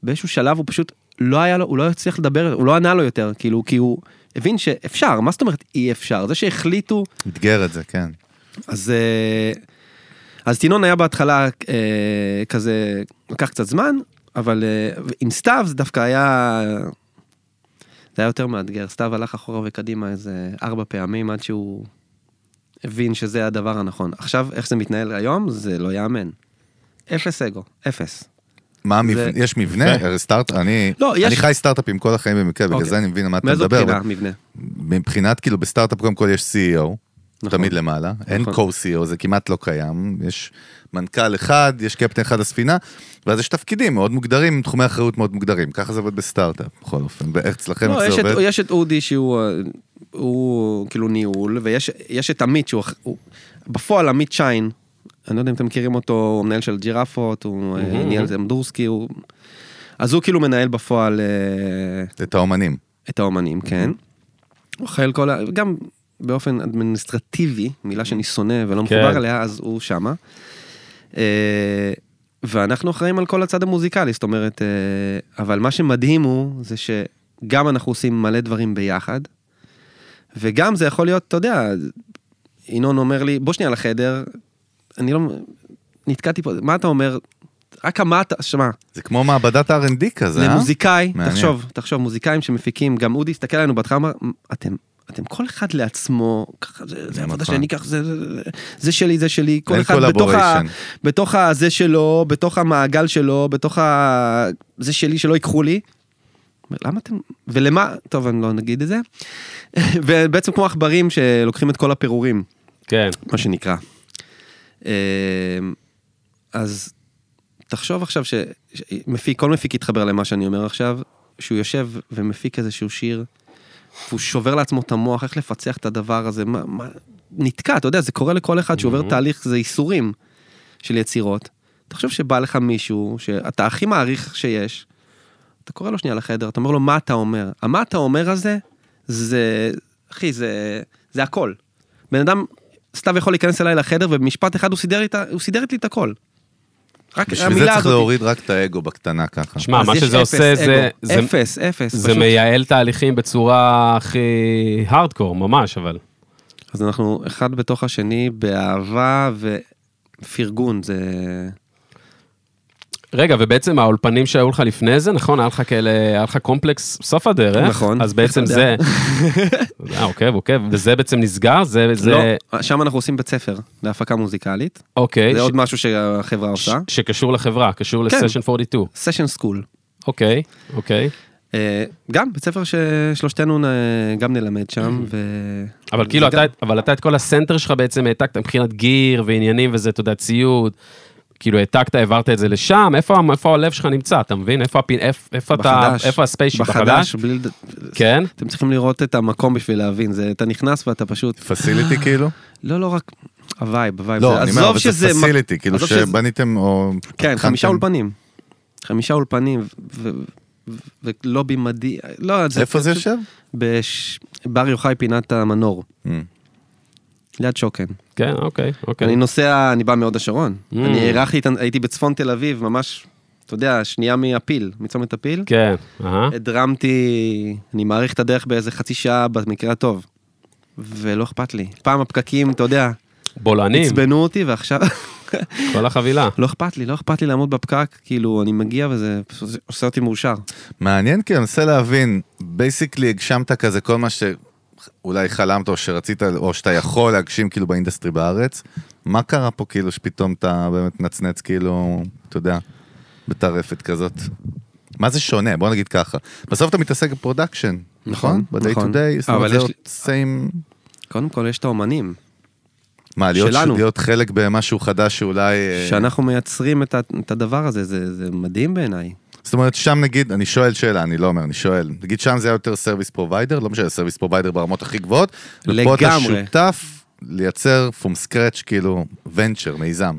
[SPEAKER 4] באיזשהו שלב הוא פשוט לא היה לו, הוא לא הצליח לדבר, הוא לא ענה לו יותר, כאילו, כי הוא הבין שאפשר, מה זאת אומרת אי אפשר? זה שהחליטו,
[SPEAKER 3] אתגר את זה, כן.
[SPEAKER 4] אז, אה, אז טינון היה בהתחלה אה, כזה, לקח קצת זמן, אבל אה, עם סתיו זה דווקא היה, זה היה יותר מאתגר. סתיו הלך אחורה וקדימה איזה ארבע פעמים עד שהוא הבין שזה הדבר הנכון. עכשיו, איך זה מתנהל היום, זה לא יאמן. אפס אגו, אפס.
[SPEAKER 3] מה המבנה,
[SPEAKER 4] זה-
[SPEAKER 3] יש מבנה? הרי סטארט, אני,
[SPEAKER 4] לא, יש-
[SPEAKER 3] אני חי סטארט-אפים כל החיים במקרה, בגלל
[SPEAKER 4] אוקיי.
[SPEAKER 3] זה אני מבין על מה אתה
[SPEAKER 4] מאיזו
[SPEAKER 3] מדבר.
[SPEAKER 4] בחינה,
[SPEAKER 3] אבל
[SPEAKER 4] מבנה?
[SPEAKER 3] מבחינת, כאילו, בסטארט-אפ קודם כל יש CEO,
[SPEAKER 4] נכון.
[SPEAKER 3] תמיד למעלה, אין
[SPEAKER 4] נכון.
[SPEAKER 3] co-CEO, זה כמעט לא קיים, יש מנכ"ל אחד, יש קפטן אחד לספינה, ואז יש תפקידים מאוד מוגדרים, תחומי אחריות מאוד מוגדרים, ככה זה עובד בסטארט-אפ, בכל אופן, ואיך אצלכם,
[SPEAKER 4] לא,
[SPEAKER 3] זה
[SPEAKER 4] את,
[SPEAKER 3] עובד?
[SPEAKER 4] יש את אודי שהוא אה, הוא כאילו ניהול, ויש יש את עמית שהוא, הוא, בפועל עמית שיין, אני לא יודע אם אתם מכירים אותו, הוא מנהל של ג'ירפות, הוא
[SPEAKER 1] Mhm.
[SPEAKER 4] ניהל את אמדורסקי, הוא... אז הוא כאילו מנהל בפועל אה,
[SPEAKER 3] את האומנים.
[SPEAKER 4] את האומנים, כן. הוא אחראי כל ה... גם באופן אדמיניסטרטיבי, מילה שאני שונא ולא
[SPEAKER 1] כן.
[SPEAKER 4] מחובר אליה, אז הוא שמה. אה, ואנחנו אחראים על כל הצד המוזיקלי, זאת אומרת, אה, אבל מה שמדהים הוא, זה שגם אנחנו עושים מלא דברים ביחד, וגם זה יכול להיות, אתה יודע, ינון אומר לי, בוא שנייה לחדר, אני לא... נתקעתי פה, מה אתה אומר? רק אמרת, שמע,
[SPEAKER 3] זה כמו מעבדת R&D כזה, אה?
[SPEAKER 4] למוזיקאי,
[SPEAKER 3] מעניין.
[SPEAKER 4] תחשוב, תחשוב, מוזיקאים שמפיקים, גם אודי הסתכל עלינו בהתחלה, אמר, אתם, אתם כל אחד לעצמו, ככה, זה, זה עבודה
[SPEAKER 3] נכון.
[SPEAKER 4] שאני אקח, זה, זה, זה, זה שלי, זה שלי, כל אחד בתוך, ה. בתוך הזה שלו, בתוך המעגל שלו, בתוך ה... זה שלי, שלא ייקחו לי. למה אתם, ולמה, טוב, אני לא נגיד את זה. ובעצם כמו עכברים שלוקחים את כל הפירורים.
[SPEAKER 1] כן.
[SPEAKER 4] מה שנקרא. אמ, אז תחשוב עכשיו שמפיק, כל מפיק יתחבר למה שאני אומר עכשיו, שהוא יושב ומפיק איזשהו שיר, והוא שובר לעצמו את המוח, איך לפצח את הדבר הזה, מה, מה, נתקע, אתה יודע, זה קורה לכל אחד שעובר
[SPEAKER 1] Mhm.
[SPEAKER 4] תהליך, זה ייסורים של יצירות. תחשוב שבא לך מישהו שאתה הכי מעריך שיש, אתה קורא לו שנייה לחדר, אתה אומר לו, מה אתה אומר? המה אתה אומר הזה, זה, אחי, זה, זה הכל. בן אדם, סתיו יכול להיכנס אליי לחדר, ובמשפט אחד הוא סידר לי, את ה- הוא סידר לי את הכל. רק
[SPEAKER 3] בשביל זה
[SPEAKER 4] המילה
[SPEAKER 3] צריך
[SPEAKER 4] הזאת.
[SPEAKER 3] להוריד רק את האגו בקטנה ככה.
[SPEAKER 1] שמע, מה שזה
[SPEAKER 4] אפס
[SPEAKER 1] עושה זה...
[SPEAKER 4] אגו.
[SPEAKER 1] זה-
[SPEAKER 4] אפס, אפס.
[SPEAKER 1] זה
[SPEAKER 4] פשוט.
[SPEAKER 1] מייעל תהליכים בצורה הכי הארדקור, ממש, אבל.
[SPEAKER 4] אז אנחנו אחד בתוך השני באהבה ופרגון, זה...
[SPEAKER 1] רגע, ובעצם האולפנים שהיו לך לפני זה, נכון? היה לך כאלה, היה לך קומפלקס סוף הדרך.
[SPEAKER 4] נכון.
[SPEAKER 1] אז בעצם זה... אה, עוקב, עוקב. וזה בעצם נסגר? זה... זה...
[SPEAKER 4] לא, שם אנחנו עושים בית ספר להפקה מוזיקלית.
[SPEAKER 1] אוקיי.
[SPEAKER 4] זה
[SPEAKER 1] ש-
[SPEAKER 4] עוד משהו שהחברה
[SPEAKER 1] ש-
[SPEAKER 4] עושה.
[SPEAKER 1] שקשור לחברה, קשור
[SPEAKER 4] כן.
[SPEAKER 1] לסשן 42.
[SPEAKER 4] Session School.
[SPEAKER 1] אוקיי, אוקיי.
[SPEAKER 4] אה, גם בית ספר ששלושתנו גם נלמד שם, ו...
[SPEAKER 1] אבל כאילו,
[SPEAKER 4] זה גם-
[SPEAKER 1] אתה, אבל אתה את כל ה-center שלך בעצם העתקת מבחינת gear ועניינים וזה, אתה יודע, ציוד. כאילו העתקת, העברת את זה לשם, איפה, איפה הלב שלך נמצא, אתה מבין? איפה, ה-pin, איפה, איפה אתה,
[SPEAKER 4] בחדש.
[SPEAKER 1] איפה ה-space שלך בחדש?
[SPEAKER 4] בחדש, בלי... לד-
[SPEAKER 1] כן?
[SPEAKER 4] אתם צריכים לראות את המקום בשביל להבין, זה, אתה נכנס ואתה פשוט...
[SPEAKER 3] facility כאילו?
[SPEAKER 4] לא, לא רק... ה-vibe, ה-vibe.
[SPEAKER 3] לא,
[SPEAKER 4] זה-
[SPEAKER 3] אני אומר,
[SPEAKER 4] עזוב
[SPEAKER 3] אבל זה
[SPEAKER 4] שזה...
[SPEAKER 3] facility, כאילו שבניתם או...
[SPEAKER 4] כן, חמישה
[SPEAKER 3] הכנתם-
[SPEAKER 4] אולפנים. חמישה אולפנים, ו- ו- ולובי מדהים, לא, זה...
[SPEAKER 3] איפה זה יושב?
[SPEAKER 4] בש... בר יוחאי פינת המנור,
[SPEAKER 3] Mm.
[SPEAKER 4] ליד שוקן.
[SPEAKER 1] כן, אוקיי, אוקיי.
[SPEAKER 4] אני נוסע, אני בא מהוד השרון.
[SPEAKER 1] Mm.
[SPEAKER 4] אני הארחתי, את ה- הייתי בצפון תל אביב, ממש, אתה יודע, שנייה מהפיל, מצומת הפיל.
[SPEAKER 1] כן, אהה.
[SPEAKER 4] הדרמתי, אני מעריך את הדרך באיזה חצי שעה במקרה הטוב. ולא אכפת לי. פעם הפקקים, אתה יודע,
[SPEAKER 1] בולענים,
[SPEAKER 4] עצבנו אותי ועכשיו
[SPEAKER 1] כל החבילה.
[SPEAKER 4] לא אכפת לי, לא אכפת לי לעמוד בפקק, כאילו אני מגיע וזה פשוט עושה אותי מאושר.
[SPEAKER 3] מעניין כי אני מנסה להבין, basically הגשמת כזה כל מה שאולי חלמת או שרצית או שאתה יכול להגשים כאילו ב-industry בארץ. מה קרה פה כאילו שפתאום אתה באמת נצנץ כאילו, אתה יודע, בטרפת כזאת? מה זה שונה? בוא נגיד ככה. בסוף אתה מתעסק ב-production, נכון?
[SPEAKER 4] נכון,
[SPEAKER 3] ב-day to
[SPEAKER 4] נכון.
[SPEAKER 3] day, זאת אומרת, זה עוד same...
[SPEAKER 4] קודם כל, יש את האומנים,
[SPEAKER 3] מה, להיות,
[SPEAKER 4] שלנו.
[SPEAKER 3] להיות חלק במשהו חדש שאולי... אה,
[SPEAKER 4] שאנחנו מייצרים את הדבר הזה, זה זה מדהים בעיניי.
[SPEAKER 3] זאת אומרת, שם נגיד, אני שואל שאלה, אני לא אומר, אני שואל, נגיד שם זה היה יותר service provider, לא משנה, service provider ברמות הכי גבוהות, ופה אתה
[SPEAKER 4] לגמרי.
[SPEAKER 3] שותף לייצר פום סקרץ', כאילו, ונצ'ר, מיזם.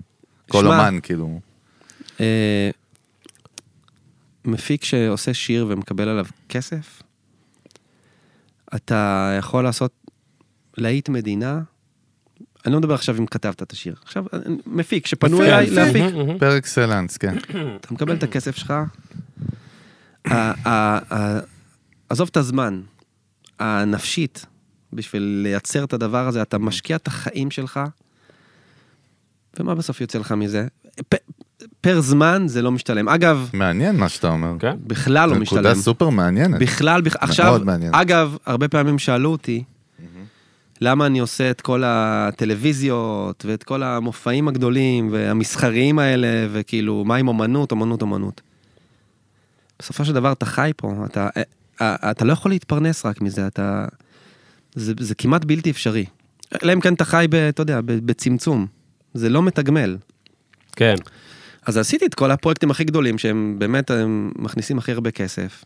[SPEAKER 3] כל אומן, כאילו.
[SPEAKER 4] אה, מפיק שעושה שיר ומקבל עליו כסף, אתה יכול לעשות להיט מדינה. אני לא מדבר עכשיו אם כתבת את השיר. עכשיו, מפיק שפנו אליי. להפיק.
[SPEAKER 3] פר אקסלנס, כן.
[SPEAKER 4] אתה מקבל את הכסף שלך. עזוב את הזמן, הנפשית, בשביל לייצר את הדבר הזה, אתה משקיע את החיים שלך, ומה בסוף יוצא לך מזה? פר זמן זה לא משתלם. אגב,
[SPEAKER 3] מעניין מה שאתה אומר.
[SPEAKER 4] בכלל לא
[SPEAKER 3] זו
[SPEAKER 4] משתלם.
[SPEAKER 3] נקודה סופר מעניינת.
[SPEAKER 4] בכלל, בכ... עכשיו. אגב, הרבה פעמים שאלו אותי, למה אני עושה את כל הטלוויזיות ואת כל המופעים הגדולים והמסחריים האלה, וכאילו, מה עם אומנות, אומנות, אומנות. בסופו של דבר אתה חי פה, אתה, אה, אתה לא יכול להתפרנס רק מזה, אתה... זה, זה כמעט בלתי אפשרי. אלא אם כן אתה חי, ב, אתה יודע, ב- בצמצום. זה לא מתגמל.
[SPEAKER 1] כן.
[SPEAKER 4] אז עשיתי את כל הפרויקטים הכי גדולים שהם באמת הם מכניסים הכי הרבה כסף.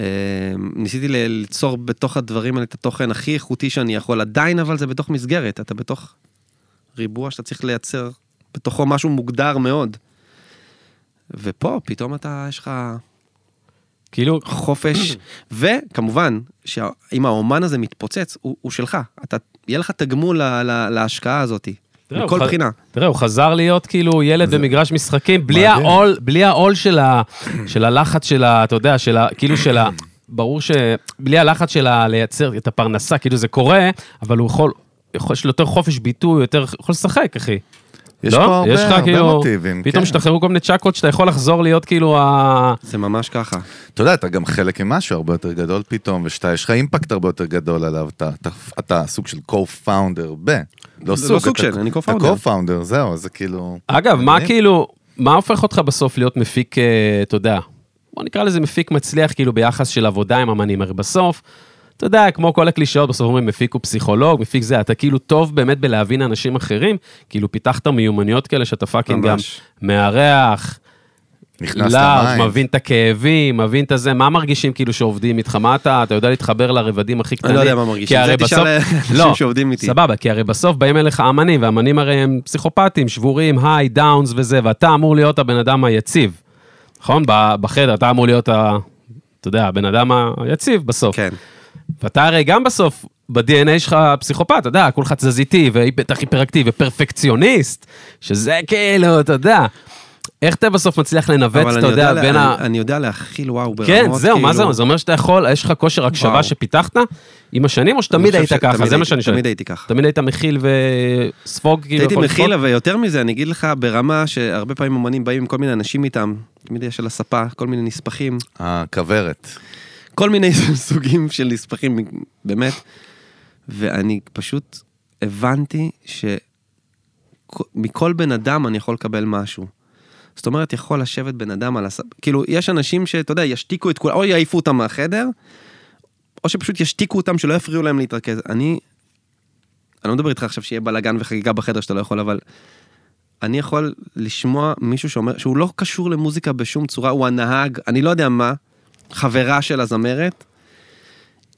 [SPEAKER 4] אה, ניסיתי ליצור בתוך הדברים האלה את התוכן הכי איכותי שאני יכול, עדיין אבל זה בתוך מסגרת, אתה בתוך ריבוע שאתה צריך לייצר בתוכו משהו מוגדר מאוד. ופה פתאום אתה, יש לך
[SPEAKER 1] כאילו,
[SPEAKER 4] חופש, וכמובן, שאם האומן הזה מתפוצץ, הוא, הוא שלך, אתה, יהיה לך תגמול ל- ל- להשקעה הזאת,
[SPEAKER 1] תראה,
[SPEAKER 4] מכל בחינה.
[SPEAKER 1] תראה, הוא חזר להיות כאילו ילד במגרש משחקים, בלי. העול, בלי העול של ה- של הלחץ של ה... אתה יודע, של ה... כאילו של ה... ברור שבלי הלחץ של ה... לייצר את הפרנסה, כאילו זה קורה, אבל הוא יכול... יכול- יש לו יותר חופש ביטוי, הוא יותר יכול לשחק, אחי.
[SPEAKER 3] יש
[SPEAKER 1] לא?
[SPEAKER 3] פה הרבה,
[SPEAKER 1] יש לך
[SPEAKER 3] הרבה
[SPEAKER 1] כאילו-
[SPEAKER 3] מוטיבים.
[SPEAKER 1] פתאום
[SPEAKER 3] כן.
[SPEAKER 1] השתחררו כל מיני צ'קות שאתה יכול לחזור להיות כאילו ה...
[SPEAKER 4] זה ממש ככה.
[SPEAKER 3] אתה יודע, אתה גם חלק ממשהו הרבה יותר גדול פתאום, ושאתה, יש לך אימפקט הרבה יותר גדול עליו, אתה, אתה, אתה סוג של co-founder ב... לא סוג,
[SPEAKER 4] לא סוג
[SPEAKER 3] אתה,
[SPEAKER 4] של, אני
[SPEAKER 3] אתה
[SPEAKER 4] co-founder.
[SPEAKER 3] co-founder, זהו, זה כאילו...
[SPEAKER 1] אגב, מה. כאילו, מה הופך אותך בסוף להיות מפיק, אה, אתה יודע, בוא נקרא לזה מפיק מצליח כאילו ביחס של עבודה עם אמנים, הרי בסוף, אתה יודע, כמו כל הקלישאות, בסוף אומרים מפיק הוא פסיכולוג, מפיק זה, אתה כאילו טוב באמת בלהבין אנשים אחרים, כאילו פיתחת מיומנויות כאלה שאתה fucking גם. מארח,
[SPEAKER 3] נכנס למים.
[SPEAKER 1] מבין את הכאבים, מבין את הזה, מה מרגישים כאילו שעובדים איתך, מה אתה, אתה יודע להתחבר לרבדים הכי
[SPEAKER 4] אני
[SPEAKER 1] קטנים?
[SPEAKER 4] לא יודע מה מרגישים, זה תשאל
[SPEAKER 1] בסוף-
[SPEAKER 4] אנשים
[SPEAKER 1] לא,
[SPEAKER 4] שעובדים איתי.
[SPEAKER 1] סבבה, כי הרי בסוף באים אליך אמנים, ואמנים הרי הם פסיכופטים, שבורים, highs, downs וזה, ואתה אמור להיות הבן אדם היציב, נכון? בחדר אתה אמור להיות, ה, אתה יודע, הבן אדם היציב בסוף.
[SPEAKER 4] כן.
[SPEAKER 1] ואתה הרי גם בסוף, ב-DNA שלך פסיכופת, אתה יודע, כולך תזזיתי, ובטח היפראקטיבי, ופרפקציוניסט, שזה כאילו, אתה יודע, איך אתה בסוף מצליח לנווט,
[SPEAKER 4] אבל
[SPEAKER 1] אתה
[SPEAKER 4] אני
[SPEAKER 1] יודע,
[SPEAKER 4] יודע,
[SPEAKER 1] בין
[SPEAKER 4] לה-
[SPEAKER 1] ה...
[SPEAKER 4] אני יודע להכיל וואו ברמות,
[SPEAKER 1] כן, זהו, מה
[SPEAKER 4] כאילו-
[SPEAKER 1] זה, זה אומר שאתה יכול, יש לך כושר הקשבה
[SPEAKER 4] וואו.
[SPEAKER 1] שפיתחת עם השנים, או
[SPEAKER 4] אני
[SPEAKER 1] שתמיד היית ככה?
[SPEAKER 4] שתמיד
[SPEAKER 1] זה מה
[SPEAKER 4] הייתי-
[SPEAKER 1] שאני שואל.
[SPEAKER 4] תמיד הייתי ככה.
[SPEAKER 1] תמיד היית מכיל וספוג, כאילו,
[SPEAKER 4] הייתי מכיל,
[SPEAKER 1] לספוג?
[SPEAKER 4] ויותר מזה, אני אגיד לך, ברמה שהרבה פעמים אומנים באים עם כל מיני אנשים איתם, תמיד יש על הספה, כל מיני נספחים,
[SPEAKER 3] הכוורת.
[SPEAKER 4] כל מיני סוגים של נספחים, באמת. ואני פשוט הבנתי שמכל בן אדם אני יכול לקבל משהו. זאת אומרת, יכול לשבת בן אדם על הספה, כאילו, יש אנשים שאתה יודע, ישתיקו את כולם, או יעיפו אותם מהחדר, או שפשוט ישתיקו אותם שלא יפריעו להם להתרכז. אני, אני לא מדבר איתך עכשיו שיהיה בלאגן וחגיגה בחדר שאתה לא יכול, אבל אני יכול לשמוע מישהו שאומר, שהוא לא קשור למוזיקה בשום צורה, הוא הנהג, אני לא יודע מה, חברה של הזמרת,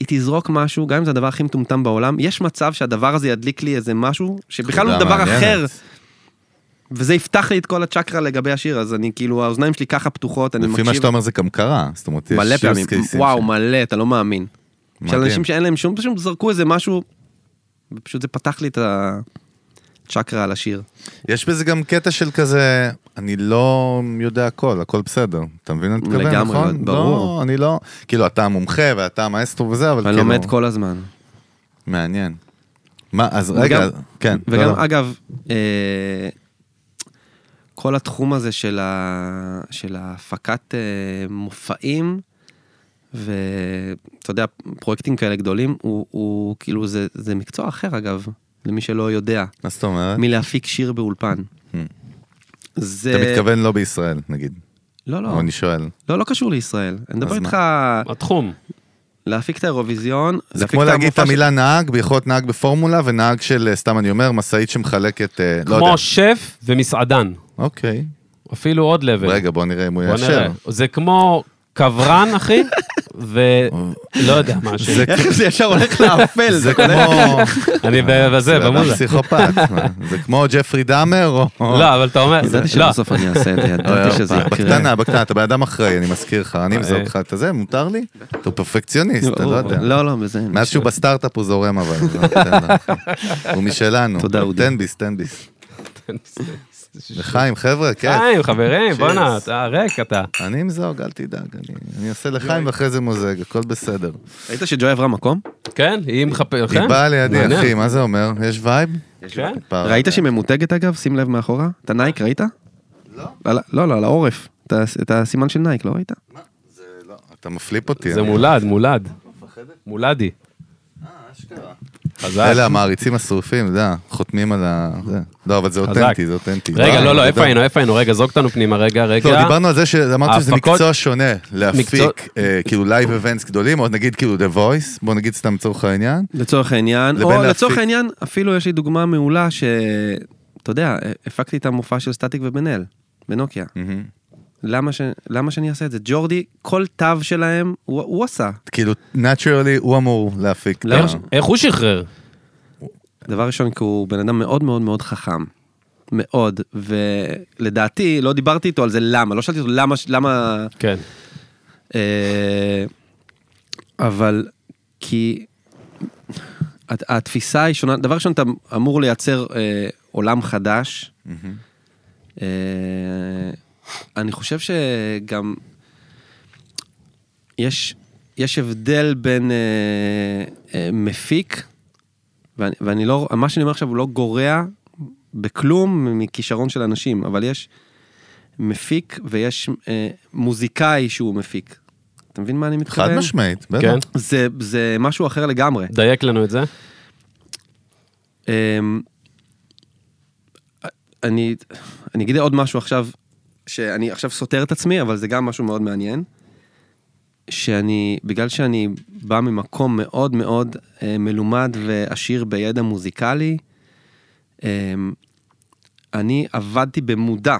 [SPEAKER 4] היא תזרוק משהו, גם אם זה הדבר הכי מטומטם בעולם, יש מצב שהדבר הזה ידליק לי איזה משהו, שבכלל הוא
[SPEAKER 3] נקודה
[SPEAKER 4] דבר
[SPEAKER 3] מעניינת.
[SPEAKER 4] אחר, וזה יפתח לי את כל הצ'קרה לגבי השיר, אז אני כאילו, האוזניים שלי ככה פתוחות, אני
[SPEAKER 3] לפי
[SPEAKER 4] מקשיב.
[SPEAKER 3] מה שאתה אומר זה גם קרה, זאת אומרת, יש
[SPEAKER 4] מלא פעמים, וואו, מלא, אתה לא מאמין. של. אנשים שאין להם שום, פשוט זרקו איזה משהו, ופשוט זה פתח לי את הצ'קרה על השיר.
[SPEAKER 3] יש בזה גם קטע של כזה, אני לא יודע הכל, הכל בסדר. אתה מבין מה אני מתכוון,
[SPEAKER 4] לגמרי,
[SPEAKER 3] נכון?
[SPEAKER 4] ברור.
[SPEAKER 3] לא, אני לא, כאילו, אתה המומחה ואתה המאסטרו וזה, אבל
[SPEAKER 4] אני
[SPEAKER 3] כאילו,
[SPEAKER 4] לומד כל הזמן.
[SPEAKER 3] מעניין. מה, אז רגע, כן. לא,
[SPEAKER 4] וגם,
[SPEAKER 3] לא.
[SPEAKER 4] אגב, אה, כל התחום הזה של, ה, של ההפקת אה, מופעים, ואתה יודע, פרויקטים כאלה גדולים, הוא, הוא כאילו, זה, זה מקצוע אחר אגב, למי שלא יודע,
[SPEAKER 3] מה זאת אומרת?
[SPEAKER 4] מלהפיק שיר באולפן.
[SPEAKER 3] Hmm.
[SPEAKER 4] זה...
[SPEAKER 3] אתה מתכוון לא בישראל, נגיד.
[SPEAKER 4] לא, לא,
[SPEAKER 3] אני שואל.
[SPEAKER 4] לא, לא קשור לישראל. אני מדבר? איתך
[SPEAKER 1] התחום.
[SPEAKER 4] להפיק את האירוויזיון,
[SPEAKER 3] זה כמו להגיד את
[SPEAKER 4] המופע של-
[SPEAKER 3] המילה נהג, יכול להיות נהג בפורמולה ונהג של, אה, סתם אני אומר, משאית שמחלקת, אה, לא יודע.
[SPEAKER 1] כמו שף ומסעדן.
[SPEAKER 3] אוקיי.
[SPEAKER 1] אפילו עוד לבל.
[SPEAKER 3] רגע, בוא נראה אם הוא. יאשר.
[SPEAKER 1] זה כמו קברן, אחי, ולא יודע, משהו.
[SPEAKER 3] זה
[SPEAKER 4] איך זה ישר הולך לאפל,
[SPEAKER 3] זה? כמו...
[SPEAKER 1] אני בזה, במוזה.
[SPEAKER 3] פסיכופת. מה, זה כמו ג'פרי דאמר או...
[SPEAKER 1] לא, אבל אתה אומר,
[SPEAKER 4] ידעתי
[SPEAKER 1] לא,
[SPEAKER 4] שבסוף אני אעשה את זה, ידעתי שזה יקרה.
[SPEAKER 3] בקטנה, בקטנה, אתה בן אדם אחראי, אני מזכיר לך, אני מזהה. אותך, אתה זה, מותר לי? אתה פרפקציוניסט, אתה לא יודע.
[SPEAKER 4] לא, לא, בזה.
[SPEAKER 3] מאז שהוא בסטארט-אפ הוא זורם אבל, לא. הוא משלנו.
[SPEAKER 4] תודה, אודי.
[SPEAKER 3] תן ביס, תן ביס. לחיים, חבר'ה, כיף.
[SPEAKER 1] חיים, חברים, בואנה. אתה ריק אתה.
[SPEAKER 3] אני אמזוג, אל תדאג, אני- עושה לחיים ואחרי זה מוזג, הכל בסדר.
[SPEAKER 4] ראית שג'וי עברה מקום?
[SPEAKER 1] כן, היא מחפשת,
[SPEAKER 3] היא באה לידי. אחי, מה זה אומר? יש vibe?
[SPEAKER 1] כן.
[SPEAKER 4] ראית שהיא ממותגת אגב? שים לב מאחורה. את הנייק ראית? לא. לא, לא, על העורף. את הסימן של נייק, לא ראית?
[SPEAKER 3] זה לא, אתה מפליפ אותי.
[SPEAKER 1] זה מולד, מולד. מולדי. חזק.
[SPEAKER 3] אלה המעריצים השרופים, אתה יודע, חותמים על ה... זה. לא, אבל זה. אותנטי, זה אותנטי.
[SPEAKER 1] רגע, לא, לא, איפה. היינו, איפה היינו? רגע, זרוק אותנו פנימה, רגע, רגע.
[SPEAKER 3] לא, דיברנו על זה שאמרת שזה מקצוע שונה, להפיק אה, כאילו live events גדולים, או נגיד כאילו The Voice, בוא נגיד סתם לצורך העניין.
[SPEAKER 4] לצורך העניין, או לצורך העניין, אפילו יש לי דוגמה מעולה ש... אתה יודע, הפקתי את המופע של סטטיק ובן אל, בנוקיה. למה, ש... למה שאני אעשה את זה? ג'ורדי, כל תו שלהם, הוא, הוא עשה.
[SPEAKER 3] כאילו, naturally הוא אמור להפיק.
[SPEAKER 4] למה ש-
[SPEAKER 1] איך הוא שחרר?
[SPEAKER 4] דבר ראשון, כי הוא בן אדם מאוד מאוד מאוד חכם. מאוד, ולדעתי, לא דיברתי איתו על זה למה, לא שאלתי אותו למה, למה,
[SPEAKER 1] כן.
[SPEAKER 4] אה, אבל כי הת- התפיסה היא שונה, דבר ראשון, אתה אמור לייצר אה, עולם חדש.
[SPEAKER 3] מהמם.
[SPEAKER 4] אה, אני חושב שגם יש, יש הבדל בין אה, אה, מפיק, ואני, ואני לא, מה שאני אומר עכשיו הוא לא גורע בכלום מכישרון של אנשים, אבל יש מפיק ויש אה, מוזיקאי שהוא מפיק. אתה מבין מה אני מתכוון?
[SPEAKER 3] חד משמעית, בטח.
[SPEAKER 1] כן.
[SPEAKER 4] זה, זה משהו אחר לגמרי.
[SPEAKER 1] דייק לנו את זה.
[SPEAKER 4] אמ, אני, אני אגיד עוד משהו עכשיו, שאני עכשיו סותר את עצמי, אבל זה גם משהו מאוד מעניין. שאני, בגלל שאני בא ממקום מאוד מאוד אה, מלומד ועשיר בידע מוזיקלי, אה, אני עבדתי במודע,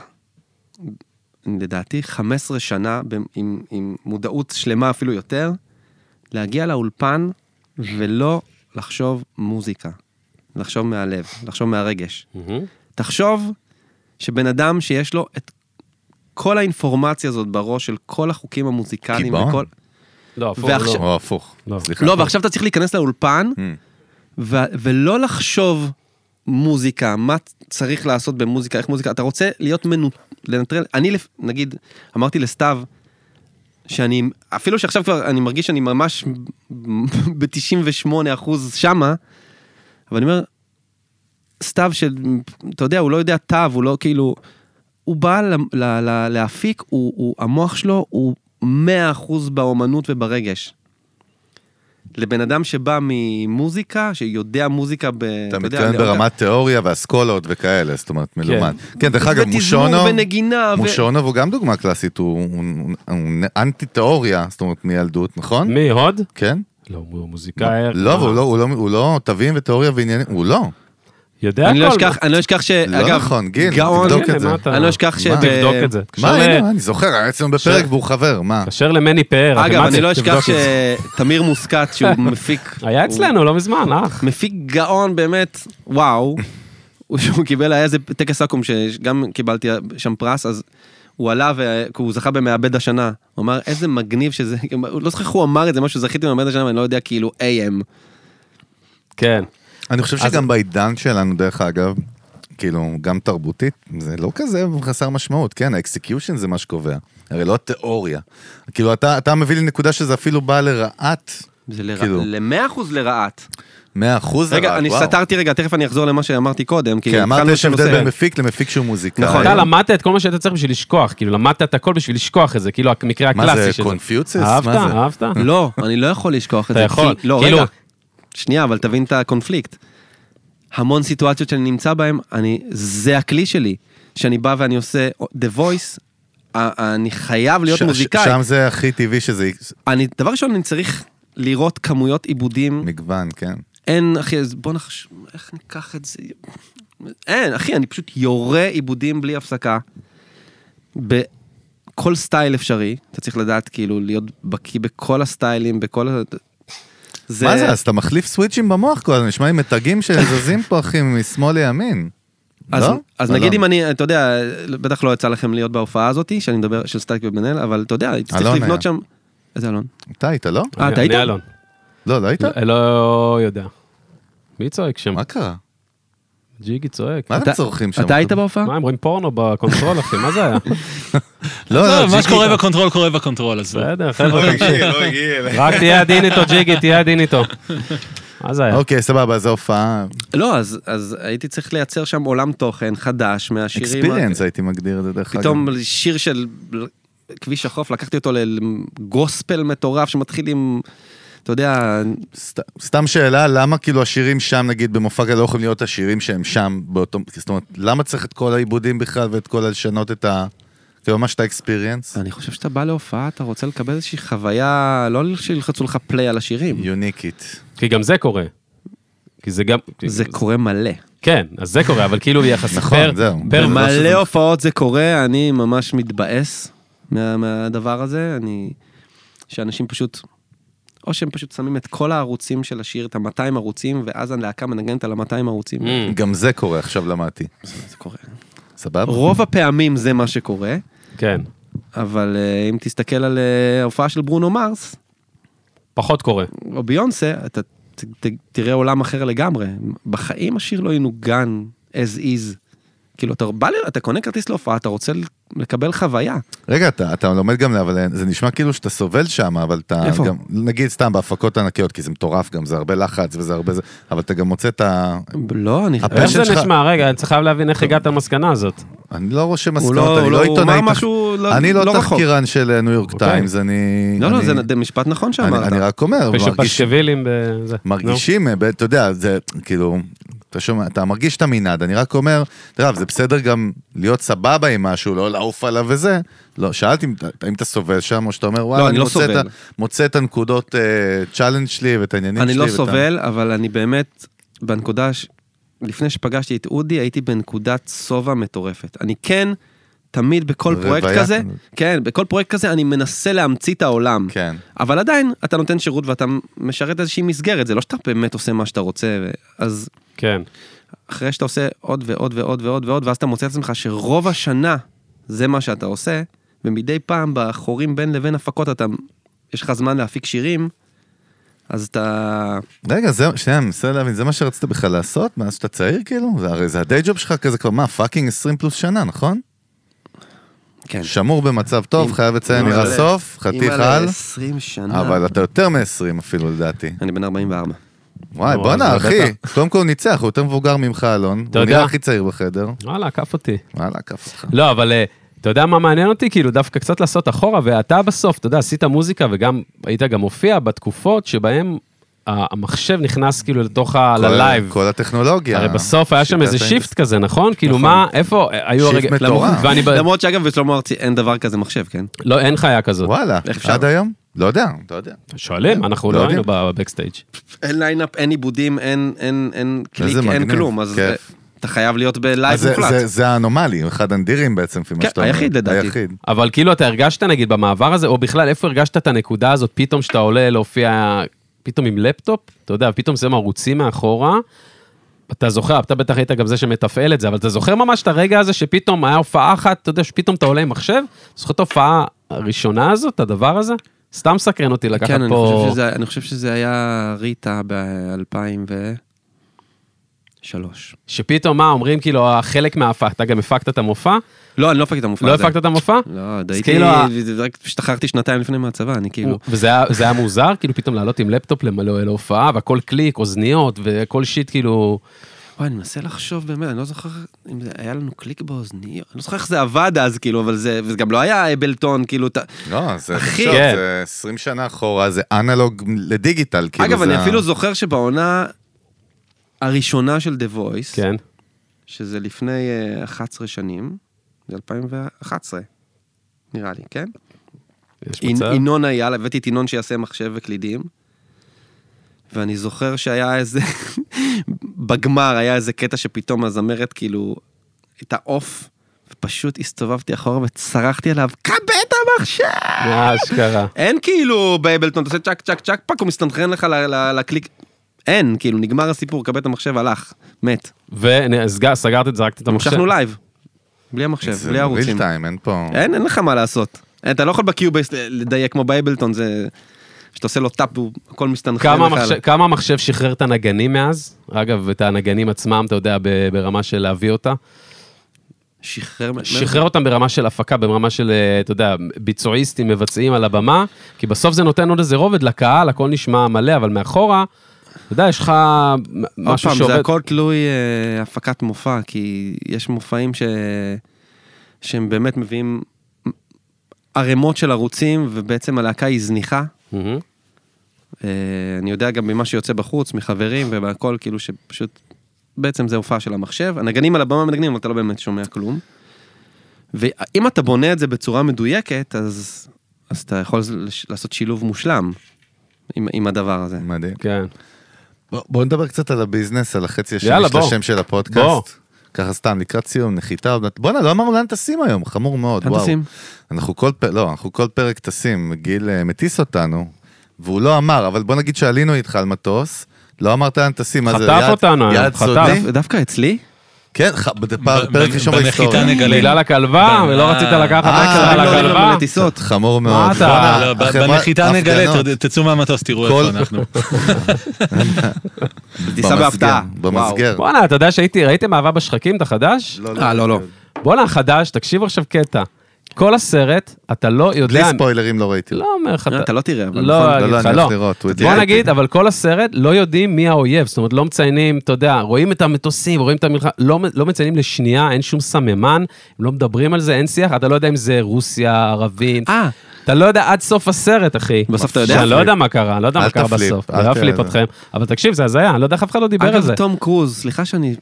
[SPEAKER 4] לדעתי 15 שנה, עם, עם מודעות שלמה אפילו יותר, להגיע לאולפן ולא לחשוב מוזיקה, לחשוב מהלב, לחשוב מהרגש.
[SPEAKER 1] מהמם.
[SPEAKER 4] תחשוב שבן אדם שיש לו את כל האינפורמציה הזאת בראש של כל החוקים המוזיקליים
[SPEAKER 3] קיבעון.
[SPEAKER 4] וכל...
[SPEAKER 1] לא, הפוך,
[SPEAKER 4] ועכשיו-
[SPEAKER 1] לא.
[SPEAKER 3] הפוך.
[SPEAKER 1] לא.
[SPEAKER 3] סליחה.
[SPEAKER 4] לא, ועכשיו אתה צריך להיכנס לאולפן
[SPEAKER 3] Mm.
[SPEAKER 4] ו- ולא לחשוב מוזיקה, מה צריך לעשות במוזיקה, איך מוזיקה, אתה רוצה להיות מנו... לנטרל, אני לפ- נגיד, אמרתי לסתיו, שאני, אפילו שעכשיו כבר אני מרגיש שאני ממש ב-98 אחוז שמה, אבל אני אומר, סתיו שאתה יודע, הוא לא יודע תו, הוא לא כאילו, הוא בא ל- ל- ל- להפיק, הוא, הוא, המוח שלו הוא 100 אחוז באומנות וברגש. לבן אדם שבא ממוזיקה, שיודע מוזיקה ב...
[SPEAKER 3] אתה מתכוון ברמת תיאוריה ואסכולות וכאלה, זאת אומרת מלומד. כן, דרך אגב,
[SPEAKER 4] ותזמור
[SPEAKER 3] מושונו,
[SPEAKER 4] ונגינה, ו-
[SPEAKER 3] מושונוב הוא גם דוגמה קלאסית, הוא- הוא הוא אנטי תיאוריה, זאת אומרת מילדות, נכון?
[SPEAKER 1] מי, הוד?
[SPEAKER 3] כן?
[SPEAKER 1] לא, הוא מוזיקאי.
[SPEAKER 3] לא, לא- הוא לא- הוא לא תווים ותיאוריה ועניינים, הוא לא.
[SPEAKER 1] יודע
[SPEAKER 4] אני לא
[SPEAKER 1] הכל.
[SPEAKER 4] אשכח, אני לא אשכח ש...
[SPEAKER 3] לא
[SPEAKER 4] אגב,
[SPEAKER 3] נכון, גיל,
[SPEAKER 4] גאון,
[SPEAKER 3] תבדוק את זה.
[SPEAKER 4] אני לא אשכח ש...
[SPEAKER 3] מה?
[SPEAKER 1] תבדוק את זה.
[SPEAKER 3] מה, הנה, אני זוכר, היה אצלנו בפרק והוא חבר, מה?
[SPEAKER 1] תקשר למני פאר.
[SPEAKER 4] אגב, אני? לא אשכח שתמיר מוסקת, שהוא מפיק...
[SPEAKER 1] היה אצלנו, לא מזמן, אח.
[SPEAKER 4] מפיק גאון באמת, וואו. הוא- שהוא קיבל, היה איזה טקס אקו"ם שגם קיבלתי שם פרס, אז הוא עלה והוא זכה במעבד השנה. הוא אמר, איזה מגניב שזה, לא זוכר איך הוא אמר את זה, משהו, זכיתי במעבד השנה, ואני לא יודע, כאילו, AM.
[SPEAKER 1] כן.
[SPEAKER 3] אני חושב שגם בעידן שלנו, דרך אגב, כאילו, גם תרבותית, זה לא כזה חסר משמעות, כן, ה execution זה מה שקובע, הרי לא התיאוריה. כאילו, אתה, אתה מביא לי נקודה שזה אפילו בא לרעד,
[SPEAKER 4] זה לרע-
[SPEAKER 3] כאילו.
[SPEAKER 4] למאה אחוז לרעת.
[SPEAKER 3] 100 אחוז
[SPEAKER 4] רגע,
[SPEAKER 3] לרעת,
[SPEAKER 4] אני
[SPEAKER 3] וואו.
[SPEAKER 4] סתרתי רגע, תכף אני אחזור למה שאמרתי קודם. כי
[SPEAKER 3] כן, אמרת יש. הבדל בין מפיק למפיק שהוא מוזיקאי.
[SPEAKER 4] נכון.
[SPEAKER 1] אתה למדת את כל מה שאתה צריך בשביל לשכוח, כאילו למדת את הכל בשביל לשכוח את זה, כאילו המקרה הקלאסי
[SPEAKER 3] זה,
[SPEAKER 1] של
[SPEAKER 3] קונפיוצס?
[SPEAKER 1] אהבת?
[SPEAKER 3] מה זה?
[SPEAKER 1] אהבת?
[SPEAKER 4] לא, אני לא יכול לשכוח את
[SPEAKER 1] אתה
[SPEAKER 4] זה.
[SPEAKER 1] יכול,
[SPEAKER 4] כי- לא,
[SPEAKER 1] כאילו-
[SPEAKER 4] רגע. שנייה, אבל תבין את הקונפליקט. המון סיטואציות שאני נמצא בהן, אני, זה הכלי שלי. שאני בא ואני עושה The Voice, אני חייב להיות
[SPEAKER 3] ש-
[SPEAKER 4] מוזיקאי.
[SPEAKER 3] שם זה הכי טבעי שזה
[SPEAKER 4] אני, דבר ראשון, אני צריך לראות כמויות עיבודים.
[SPEAKER 3] מגוון, כן.
[SPEAKER 4] אין, אחי, אז בוא נחש... איך ניקח את זה? אין, אחי, אני פשוט יורה עיבודים בלי הפסקה. בכל סטייל אפשרי. אתה צריך לדעת, כאילו, להיות בקיא בכל הסטיילים, בכל. זה...
[SPEAKER 3] מה זה, אז אתה מחליף סוויצ'ים במוח כל הזמן, נשמע לי מתגים שזזים פה, אחי, משמאל לימין.
[SPEAKER 4] אז,
[SPEAKER 3] לא?
[SPEAKER 4] אז
[SPEAKER 3] לא,
[SPEAKER 4] נגיד
[SPEAKER 3] לא.
[SPEAKER 4] אם אני, אתה יודע, בטח לא יצא לכם להיות בהופעה הזאתי, שאני מדבר, של סטייק ובן-אל, אבל אתה יודע, הייתי צריך
[SPEAKER 3] אלון
[SPEAKER 4] לבנות
[SPEAKER 3] היה.
[SPEAKER 4] שם... איזה אלון?
[SPEAKER 3] אתה היית, לא?
[SPEAKER 4] אה, אתה היית?
[SPEAKER 1] אני אלון.
[SPEAKER 3] לא, לא היית?
[SPEAKER 1] לא יודע. מי צועק שם?
[SPEAKER 3] מה קרה?
[SPEAKER 1] ג'יגי צועק.
[SPEAKER 3] מה
[SPEAKER 4] אתה-
[SPEAKER 3] אתם צורכים שם?
[SPEAKER 4] אתה היית בהופעה?
[SPEAKER 1] מה, הם רואים פורנו ב control, אחי? מה זה היה?
[SPEAKER 3] לא,
[SPEAKER 2] לא,
[SPEAKER 3] לא,
[SPEAKER 2] מה שקורה ב control קורה ב control, אז.
[SPEAKER 1] בסדר, חבר'ה,
[SPEAKER 3] לא
[SPEAKER 1] תמשיך.
[SPEAKER 3] הגיע, לא.
[SPEAKER 1] רק תהיה עדין איתו, ג'יגי, תהיה עדין איתו. מה זה היה?
[SPEAKER 3] אוקיי, סבבה, זו הופעה.
[SPEAKER 4] לא, אז, אז הייתי צריך לייצר שם עולם תוכן חדש מהשירים.
[SPEAKER 3] experience הייתי מגדיר את זה דרך אגב.
[SPEAKER 4] פתאום שיר של כביש החוף, לקחתי אותו לגוספל מטורף שמתחיל עם, אתה יודע,
[SPEAKER 3] סת- סתם שאלה, למה כאילו השירים שם, נגיד במופע לא יכולים להיות השירים שהם שם באותו... זאת אומרת, למה צריך את כל העיבודים בכלל ואת כל הלשנות את ה... כאילו ממש את האקספיריאנס?
[SPEAKER 4] אני חושב שאתה בא להופעה, אתה רוצה לקבל איזושהי חוויה, לא שילחצו לך פליי על השירים.
[SPEAKER 3] יוניקית.
[SPEAKER 1] כי גם זה קורה. כי זה גם...
[SPEAKER 4] זה קורה מלא.
[SPEAKER 1] כן, אז זה קורה, אבל כאילו יחסית
[SPEAKER 3] נכון,
[SPEAKER 1] פר...
[SPEAKER 3] זהו.
[SPEAKER 1] פר-
[SPEAKER 3] לא שזה-
[SPEAKER 4] במלא הופעות זה קורה, אני ממש מתבאס מה, מהדבר הזה, אני... שאנשים פשוט... או שהם פשוט שמים את כל הערוצים של השיר, את ה-200 ערוצים, ואז הלהקה מנגנת על ה-200 ערוצים.
[SPEAKER 1] Mm,
[SPEAKER 3] גם זה קורה, עכשיו למדתי.
[SPEAKER 4] זה קורה.
[SPEAKER 3] סבבה?
[SPEAKER 4] רוב הפעמים זה מה שקורה,
[SPEAKER 1] כן,
[SPEAKER 4] אבל אה, אם תסתכל על אה, ההופעה של ברונו מרס,
[SPEAKER 1] פחות קורה.
[SPEAKER 4] או ביונסה, אתה ת, ת, תראה עולם אחר לגמרי. בחיים השיר לא ינוגן as is. כאילו, אתה בא, ל- אתה קונה כרטיס להופעה, אתה רוצה לקבל חוויה.
[SPEAKER 3] רגע, אתה, אתה לומד גם, אבל זה נשמע כאילו שאתה סובל שם, אבל אתה
[SPEAKER 4] איפה?
[SPEAKER 3] גם, נגיד סתם בהפקות ענקיות, כי זה מטורף גם, זה הרבה לחץ וזה הרבה זה, אבל אתה גם מוצא את ה...
[SPEAKER 4] לא, אני...
[SPEAKER 1] איך זה
[SPEAKER 3] שלך-
[SPEAKER 1] נשמע? רגע, אני צריך להבין איך הגעת למסקנה הזאת.
[SPEAKER 3] אני לא רושם מסקנות,
[SPEAKER 4] לא-
[SPEAKER 3] אני לא
[SPEAKER 4] לא- הוא
[SPEAKER 3] עיתונאי,
[SPEAKER 4] אמר
[SPEAKER 3] תח-
[SPEAKER 4] משהו לא-
[SPEAKER 3] אני לא. תחקירן של ניו יורק
[SPEAKER 1] אוקיי.
[SPEAKER 3] טיימס, אני...
[SPEAKER 4] לא, לא, זה משפט נכון שאמרת.
[SPEAKER 3] אני רק אומר. מרגישים, אה, אתה יודע, זה כאילו, אתה שומע, אתה מרגיש את המנעד, אני רק אומר, תראה, זה בסדר גם להיות סבבה עם משהו, לא לעוף עליו וזה. לא, שאלתי אם אם אתה סובל שם, או שאתה אומר, וואלה,
[SPEAKER 4] אני
[SPEAKER 3] אני
[SPEAKER 4] לא
[SPEAKER 3] מוצא את
[SPEAKER 4] סובל.
[SPEAKER 3] מוצא את הנקודות challenge שלי ואת העניינים שלי.
[SPEAKER 4] אני לא
[SPEAKER 3] ואת
[SPEAKER 4] סובל, אבל אני באמת, בנקודה, ש- לפני שפגשתי את אודי, הייתי בנקודת שובע מטורפת. אני כן, תמיד בכל פרויקט
[SPEAKER 3] רוויה
[SPEAKER 4] כזה,
[SPEAKER 3] כזאת.
[SPEAKER 4] כן, בכל פרויקט כזה אני מנסה להמציא את העולם.
[SPEAKER 3] כן.
[SPEAKER 4] אבל עדיין, אתה נותן שירות ואתה משרת איזושהי מסגרת, זה לא שאתה באמת עושה מה שאתה רוצה, אז
[SPEAKER 1] כן.
[SPEAKER 4] אחרי שאתה עושה עוד ועוד ועוד ועוד ועוד, ואז אתה מוצא את עצמך שרוב השנה זה מה שאתה עושה, ומדי פעם בחורים בין לבין הפקות אתה, יש לך זמן להפיק שירים, אז אתה...
[SPEAKER 3] רגע, זה, שנייה, אני מנסה להבין, זה מה שרצית בכלל לעשות מאז שאתה צעיר כאילו? זה, הרי זה ה day job שלך כזה כבר מה, fucking 20 פלוס שנה, נכון?
[SPEAKER 4] כן.
[SPEAKER 3] שמור במצב טוב,
[SPEAKER 4] אם-
[SPEAKER 3] חייב לציין, נראה. סוף, חתיך
[SPEAKER 4] אימא'לה,
[SPEAKER 3] על,
[SPEAKER 4] 20 שנה.
[SPEAKER 3] אבל אתה יותר מ-20 אפילו לדעתי.
[SPEAKER 4] אני בן 44.
[SPEAKER 3] וואי, בואנה, אחי. קודם כל הוא ניצח, הוא יותר מבוגר ממך, אלון.
[SPEAKER 1] אתה
[SPEAKER 3] הוא. נראה הכי צעיר בחדר.
[SPEAKER 1] וואלה, עקף אותי.
[SPEAKER 3] וואלה, עקף אותך.
[SPEAKER 1] לא, אבל אה, אתה יודע מה מעניין אותי? כאילו, דווקא קצת לעשות אחורה, ואתה בסוף, אתה יודע, עשית מוזיקה וגם, היית גם מופיע בתקופות שבהם ה- המחשב נכנס כאילו לתוך ה...
[SPEAKER 3] כל ה-
[SPEAKER 1] ל live.
[SPEAKER 3] כל הטכנולוגיה.
[SPEAKER 1] הרי בסוף היה שם איזה shift כזה, נכון? כאילו
[SPEAKER 4] נכון.
[SPEAKER 1] מה, איפה היו
[SPEAKER 3] shift
[SPEAKER 1] הרגע...
[SPEAKER 3] מטורף.
[SPEAKER 1] למרות-
[SPEAKER 4] שאגב, בשלמה ארצי אין דבר כזה מחשב, כן?
[SPEAKER 1] לא, אין חיה כזאת.
[SPEAKER 3] וואלה,
[SPEAKER 4] איך אפשר?
[SPEAKER 3] עד היום? לא יודע, אתה יודע.
[SPEAKER 1] שואלים, אנחנו
[SPEAKER 3] לא
[SPEAKER 1] לא. היינו ב backstage.
[SPEAKER 4] אין lineup, אין עיבודים, אין, קליק, אין כלום, אז. אתה חייב להיות ב
[SPEAKER 3] live
[SPEAKER 4] מוחלט.
[SPEAKER 3] זה- זה האנומלי, אחד הנדירים בעצם, לפי מה
[SPEAKER 4] כן,
[SPEAKER 3] שאתה אומר.
[SPEAKER 4] היחיד לדעתי.
[SPEAKER 3] היחיד.
[SPEAKER 1] אבל כאילו אתה הרגשת נגיד במעבר הזה, או בכלל איפה הרגשת את הנקודה הזאת, פתאום שאתה עולה להופיע, פתאום עם לפטופ, אתה יודע, פתאום זה ערוצים מאחורה. אתה זוכר, אתה בטח היית גם זה שמתפעל את זה, אבל אתה זוכר ממש את הרגע הזה שפתאום היה הופעה אחת, אתה יודע, שפתאום אתה עולה עם מחשב? זוכר את ההופעה הראשונה הזאת, הדבר הזה? סתם סקרן אותי לקחת
[SPEAKER 4] כן, אני
[SPEAKER 1] פה...
[SPEAKER 4] חושב, שזה, אני חושב שזה היה ריטה ב-2003.
[SPEAKER 1] שפתאום מה, אומרים כאילו, חלק מההופעה, אתה גם הפקת את המופע?
[SPEAKER 4] לא, אני לא הפקתי את המופע
[SPEAKER 1] לא
[SPEAKER 4] הזה.
[SPEAKER 1] הפקת את המופע?
[SPEAKER 4] לא,
[SPEAKER 1] אז
[SPEAKER 4] הייתי,
[SPEAKER 1] כאילו
[SPEAKER 4] רק השתחררתי שנתיים לפני מהצבא, אני כאילו...
[SPEAKER 1] וזה היה, זה היה מוזר, כאילו פתאום לעלות עם לפטופ למלא להופעה, והכל קליק, אוזניות, וכל שיט כאילו...
[SPEAKER 4] וואי, אני מנסה לחשוב באמת, אני לא זוכר אם זה היה לנו קליק באוזניות, אני לא זוכר איך זה עבד אז, כאילו, אבל זה, וזה גם לא היה אבלטון, כאילו, אתה...
[SPEAKER 3] לא, זה,
[SPEAKER 4] אחי.
[SPEAKER 3] תחשוב,
[SPEAKER 1] כן.
[SPEAKER 3] זה 20 שנה אחורה, זה אנלוג לדיגיטל, כאילו
[SPEAKER 4] אגב,
[SPEAKER 3] זה
[SPEAKER 4] אני
[SPEAKER 3] ה-
[SPEAKER 4] אפילו זוכר שבעונה הראשונה של The Voice,
[SPEAKER 1] כן.
[SPEAKER 4] שזה לפני אה, 11 שנים, זה 2011, נראה לי, כן?
[SPEAKER 1] יש מצב?
[SPEAKER 4] ינון היה, הבאתי את ינון שיעשה מחשב וקלידים. ואני זוכר שהיה איזה, בגמר היה איזה קטע שפתאום הזמרת כאילו, הייתה עוף, ופשוט הסתובבתי אחורה וצרחתי עליו, את המחשב!
[SPEAKER 1] מה אשכרה.
[SPEAKER 4] אין כאילו ב Ableton, אתה עושה צ'ק צ'ק צ'ק פאק, הוא מסתנכרן לך לקליק. אין, כאילו, נגמר הסיפור, כבה את המחשב, הלך, מת.
[SPEAKER 1] וסגרת את זה, זרקת את המחשב.
[SPEAKER 4] המשכנו live. בלי המחשב,
[SPEAKER 3] זה
[SPEAKER 4] בלי ערוצים.
[SPEAKER 3] real time, אין פה...
[SPEAKER 4] אין, אין לך מה לעשות. אין, אתה לא יכול ב Cubase לדייק כמו ב Ableton, זה... שאתה עושה לו טאפ, הכל מסתנכרן
[SPEAKER 1] כמה
[SPEAKER 4] לך.
[SPEAKER 1] המחשב- כמה המחשב שחרר את הנגנים מאז? אגב, את הנגנים עצמם, אתה יודע, ברמה של להביא אותה.
[SPEAKER 4] שחרר...
[SPEAKER 1] שחרר אותם ברמה של הפקה, ברמה של, אה, אתה יודע, ביצועיסטים מבצעים על הבמה, כי בסוף זה נותן עוד איזה רובד לקהל, הכל נשמע מלא, אבל מאחורה, אתה יודע, יש לך
[SPEAKER 4] עוד
[SPEAKER 1] משהו
[SPEAKER 4] פעם, זה
[SPEAKER 1] שעובד.
[SPEAKER 4] הכל תלוי אה, הפקת מופע, כי יש מופעים ש... שהם באמת מביאים ערימות של ערוצים, ובעצם הלהקה היא זניחה.
[SPEAKER 1] מהמם.
[SPEAKER 4] אה, אני יודע גם ממה שיוצא בחוץ, מחברים והכל, כאילו שפשוט, בעצם זה הופעה של המחשב. הנגנים על הבמה מנגנים, אבל אתה לא באמת שומע כלום. ואם אתה בונה את זה בצורה מדויקת, אז, אז אתה יכול לעשות שילוב מושלם עם, עם הדבר הזה.
[SPEAKER 3] מדהים.
[SPEAKER 1] כן.
[SPEAKER 3] בוא- בוא נדבר קצת על הביזנס, על החצי השני של
[SPEAKER 1] בוא.
[SPEAKER 3] השם של
[SPEAKER 1] בוא.
[SPEAKER 3] הפודקאסט. ככה סתם, לקראת סיום, נחיתה. בואנה, לא אמרנו לאן טסים היום, חמור מאוד, וואו.
[SPEAKER 4] טסים?
[SPEAKER 3] אנחנו כל פרק, לא, אנחנו כל פרק טסים, גיל אה, מטיס אותנו, והוא לא אמר, אבל בוא נגיד שעלינו איתך על מטוס, לא אמרת לאן טסים, מה זה,
[SPEAKER 1] חטף
[SPEAKER 3] יעד-
[SPEAKER 1] אותנו
[SPEAKER 3] יעד
[SPEAKER 1] חטף.
[SPEAKER 3] סודי?
[SPEAKER 4] דו- דווקא אצלי?
[SPEAKER 3] כן, פרק ראשון
[SPEAKER 2] בנחיתה
[SPEAKER 3] בהיסטוריה.
[SPEAKER 2] נגלה.
[SPEAKER 1] בגלל הכלבה, ולא רצית לקחת
[SPEAKER 3] אה,
[SPEAKER 1] אקסטרה על
[SPEAKER 4] לא עולים לנו
[SPEAKER 1] הכלבה.
[SPEAKER 4] לטיסות.
[SPEAKER 3] חמור מאוד.
[SPEAKER 1] אתה?
[SPEAKER 2] לא, בנחיתה נגלה, תצאו מהמטוס, תראו איפה אנחנו.
[SPEAKER 4] טיסה בהפתעה.
[SPEAKER 3] במסגר.
[SPEAKER 1] בואנה, אתה יודע שהייתי, ראיתם אהבה בשחקים, את החדש?
[SPEAKER 4] אה, לא, לא.
[SPEAKER 1] בואנה, החדש, תקשיבו עכשיו קטע. כל הסרט, אתה לא
[SPEAKER 3] בלי
[SPEAKER 1] יודע...
[SPEAKER 3] ספוילרים לא ראיתי.
[SPEAKER 1] לא אומר לך...
[SPEAKER 4] אה, אתה לא תראה, אבל
[SPEAKER 1] לא,
[SPEAKER 4] נכון.
[SPEAKER 1] אגיד
[SPEAKER 3] לא,
[SPEAKER 1] לך,
[SPEAKER 3] אני
[SPEAKER 1] לא.
[SPEAKER 3] לראות, הוא
[SPEAKER 1] בוא נגיד. אבל כל הסרט לא יודעים מי האויב, זאת אומרת, לא מציינים, אתה יודע, רואים את המטוסים, רואים את המלחמה, לא, לא מציינים לשנייה, אין שום סממן, הם לא מדברים על זה, אין שיח, אתה לא יודע אם זה רוסיה, ערבים,
[SPEAKER 4] אה,
[SPEAKER 1] אתה לא יודע עד סוף הסרט, אחי.
[SPEAKER 4] בסוף אתה יודע?
[SPEAKER 1] שאני לא יודע מה קרה, אני לא יודע מה קרה
[SPEAKER 3] תפליפ,
[SPEAKER 1] בסוף.
[SPEAKER 3] אל
[SPEAKER 1] לא
[SPEAKER 3] ת-
[SPEAKER 1] אפליפ אתכם, אבל תקשיב, זה הזיה, אני לא יודע איך אף אחד לא דיבר על זה.
[SPEAKER 4] אגב, תום קרוז, סליחה שאני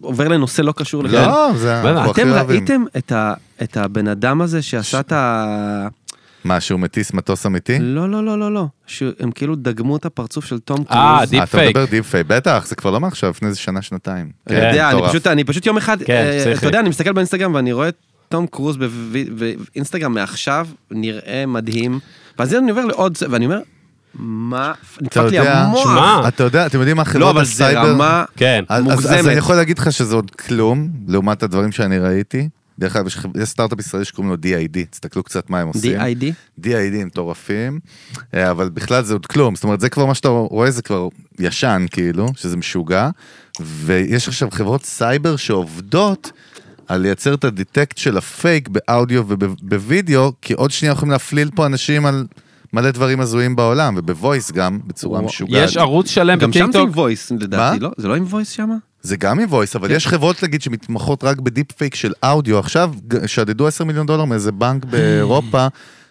[SPEAKER 4] עובר לנושא לא קשור לכאן.
[SPEAKER 3] לא, זה
[SPEAKER 4] אתם. ראיתם את הבן אדם הזה שעשה את ה...
[SPEAKER 3] מה, שהוא מטיס מטוס אמיתי?
[SPEAKER 4] לא, לא, לא, לא, לא. שהם כאילו דגמו את הפרצוף של תום
[SPEAKER 1] אה,
[SPEAKER 4] קרוז.
[SPEAKER 1] deep
[SPEAKER 3] אה, אתה
[SPEAKER 1] פייק.
[SPEAKER 3] מדבר deep fake, בטח, זה כבר לא מעכשיו, לפני איזה שנה, שנתיים.
[SPEAKER 4] אני יודע, אני
[SPEAKER 3] מטורף.
[SPEAKER 4] פשוט, אני פשוט יום אחד,
[SPEAKER 1] כן,
[SPEAKER 4] אה. אתה יודע, אני מסתכל באינסטגרם ואני רואה את תום קרוז באינסטגרם מעכשיו, נראה מדהים, ואז אני עובר לעוד, ואני אומר, מה,
[SPEAKER 3] אתה
[SPEAKER 4] נדפק לי
[SPEAKER 3] יודע,
[SPEAKER 4] המוח.
[SPEAKER 3] אתה יודע, אתם יודעים מה
[SPEAKER 4] לא,
[SPEAKER 3] חברות
[SPEAKER 4] אבל זה
[SPEAKER 3] הסייבר?
[SPEAKER 4] רמה
[SPEAKER 1] כן.
[SPEAKER 3] אז- אז- אז
[SPEAKER 4] מוגזמת.
[SPEAKER 3] אני יכול להגיד לך שזה עוד כלום, לעומת הדברים שאני ראיתי. דרך אגב, יש סטארט-אפ ישראלי שקוראים לו D-ID, תסתכלו קצת מה הם עושים.
[SPEAKER 4] D-ID?
[SPEAKER 3] D-ID מטורפים, אה, אבל בכלל זה עוד כלום, זאת אומרת, זה כבר מה שאתה רואה, זה כבר ישן, כאילו, שזה משוגע, ויש עכשיו חברות סייבר שעובדות על לייצר את ה detect של הפייק באודיו ובווידאו, כי עוד שנייה יכולים להפליל פה אנשים על מלא דברים הזויים בעולם, וב voice גם, בצורה משוגעת.
[SPEAKER 1] יש ערוץ שלם
[SPEAKER 4] גם שם זה עם
[SPEAKER 1] בטיקטוק,
[SPEAKER 4] voice, לדעתי? לא? זה לא עם voice שם?
[SPEAKER 3] זה גם עם וויס, אבל יש חברות, נגיד, שמתמחות רק ב deep fake של אודיו. עכשיו, שדדו 10 מיליון דולר מאיזה בנק באירופה,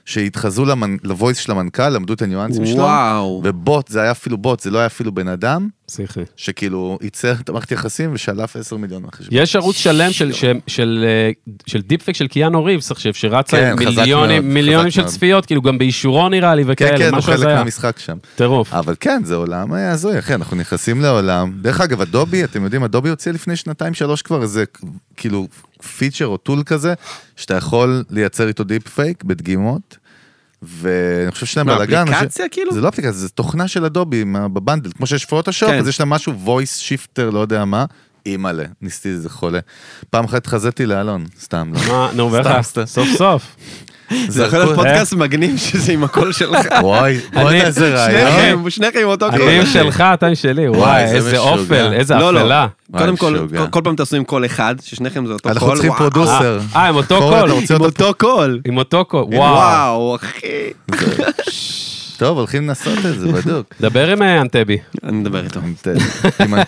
[SPEAKER 3] שהתחזו למנ... ל voice של המנכ"ל, למדו את הניואנסים שלו. ובוט, זה היה אפילו בוט, זה לא היה אפילו בן אדם,
[SPEAKER 1] פסיכי.
[SPEAKER 3] שכאילו ייצר את המערכת יחסים ושלף 10 מיליון מהחשבון.
[SPEAKER 1] יש ערוץ שלם של, של, של, אה, של deep fake של קיאנו ריבס עכשיו, שרצה
[SPEAKER 3] כן,
[SPEAKER 1] מיליונים,
[SPEAKER 3] מאוד,
[SPEAKER 1] מיליונים של
[SPEAKER 3] מאוד.
[SPEAKER 1] צפיות, כאילו גם באישורו נראה לי
[SPEAKER 3] כן,
[SPEAKER 1] וכאלה,
[SPEAKER 3] כן, הוא
[SPEAKER 1] משהו
[SPEAKER 3] חלק. מהמשחק שם.
[SPEAKER 1] טירוף.
[SPEAKER 3] אבל כן, זה עולם אה, הזוי, אחי, אנחנו נכנסים לעולם. דרך אגב, אדובי, אתם יודעים, אדובי הוציא לפני שנתיים, שלוש כבר איזה, כאילו, פיצ'ר או tool כזה, שאתה יכול לייצר איתו deep fake בדגימות, ואני חושב שיש להם
[SPEAKER 4] מה,
[SPEAKER 3] בלאגן.
[SPEAKER 4] אפליקציה כאילו?
[SPEAKER 3] זה לא אפליקציה, זה תוכנה של אדובי ב bundle, כמו שיש פוטושופ,
[SPEAKER 4] כן.
[SPEAKER 3] אז יש להם משהו voice shifter, לא יודע מה, אימא'לה, ניסיתי איזה חולה. פעם אחת חזיתי לאלון, סתם לא.
[SPEAKER 1] נו,
[SPEAKER 3] סתם,
[SPEAKER 1] ואיך?
[SPEAKER 3] סתם.
[SPEAKER 1] סוף סוף.
[SPEAKER 4] זה יכול להיות פודקאסט מגניב שזה עם הקול שלך.
[SPEAKER 3] וואי, בוא'נה איזה רעיון.
[SPEAKER 4] שניכם, עם אותו קול.
[SPEAKER 1] אני עם שלך, אתה עם שלי, וואי,
[SPEAKER 3] זה
[SPEAKER 1] איזה. אופל, איזה
[SPEAKER 4] לא, לא.
[SPEAKER 1] אפלה.
[SPEAKER 4] קודם כל. כל- כל פעם תעשו עם קול אחד, ששניכם זה אותו קול.
[SPEAKER 3] אנחנו צריכים. פרודוסר.
[SPEAKER 1] אה, עם אותו קול.
[SPEAKER 4] עם
[SPEAKER 3] אותו
[SPEAKER 4] קול.
[SPEAKER 1] עם אותו קול, וואו.
[SPEAKER 4] וואו, אחי.
[SPEAKER 3] טוב, הולכים לנסות את זה, בדוק.
[SPEAKER 1] דבר עם אה, אנטבי.
[SPEAKER 4] אני מדבר איתו.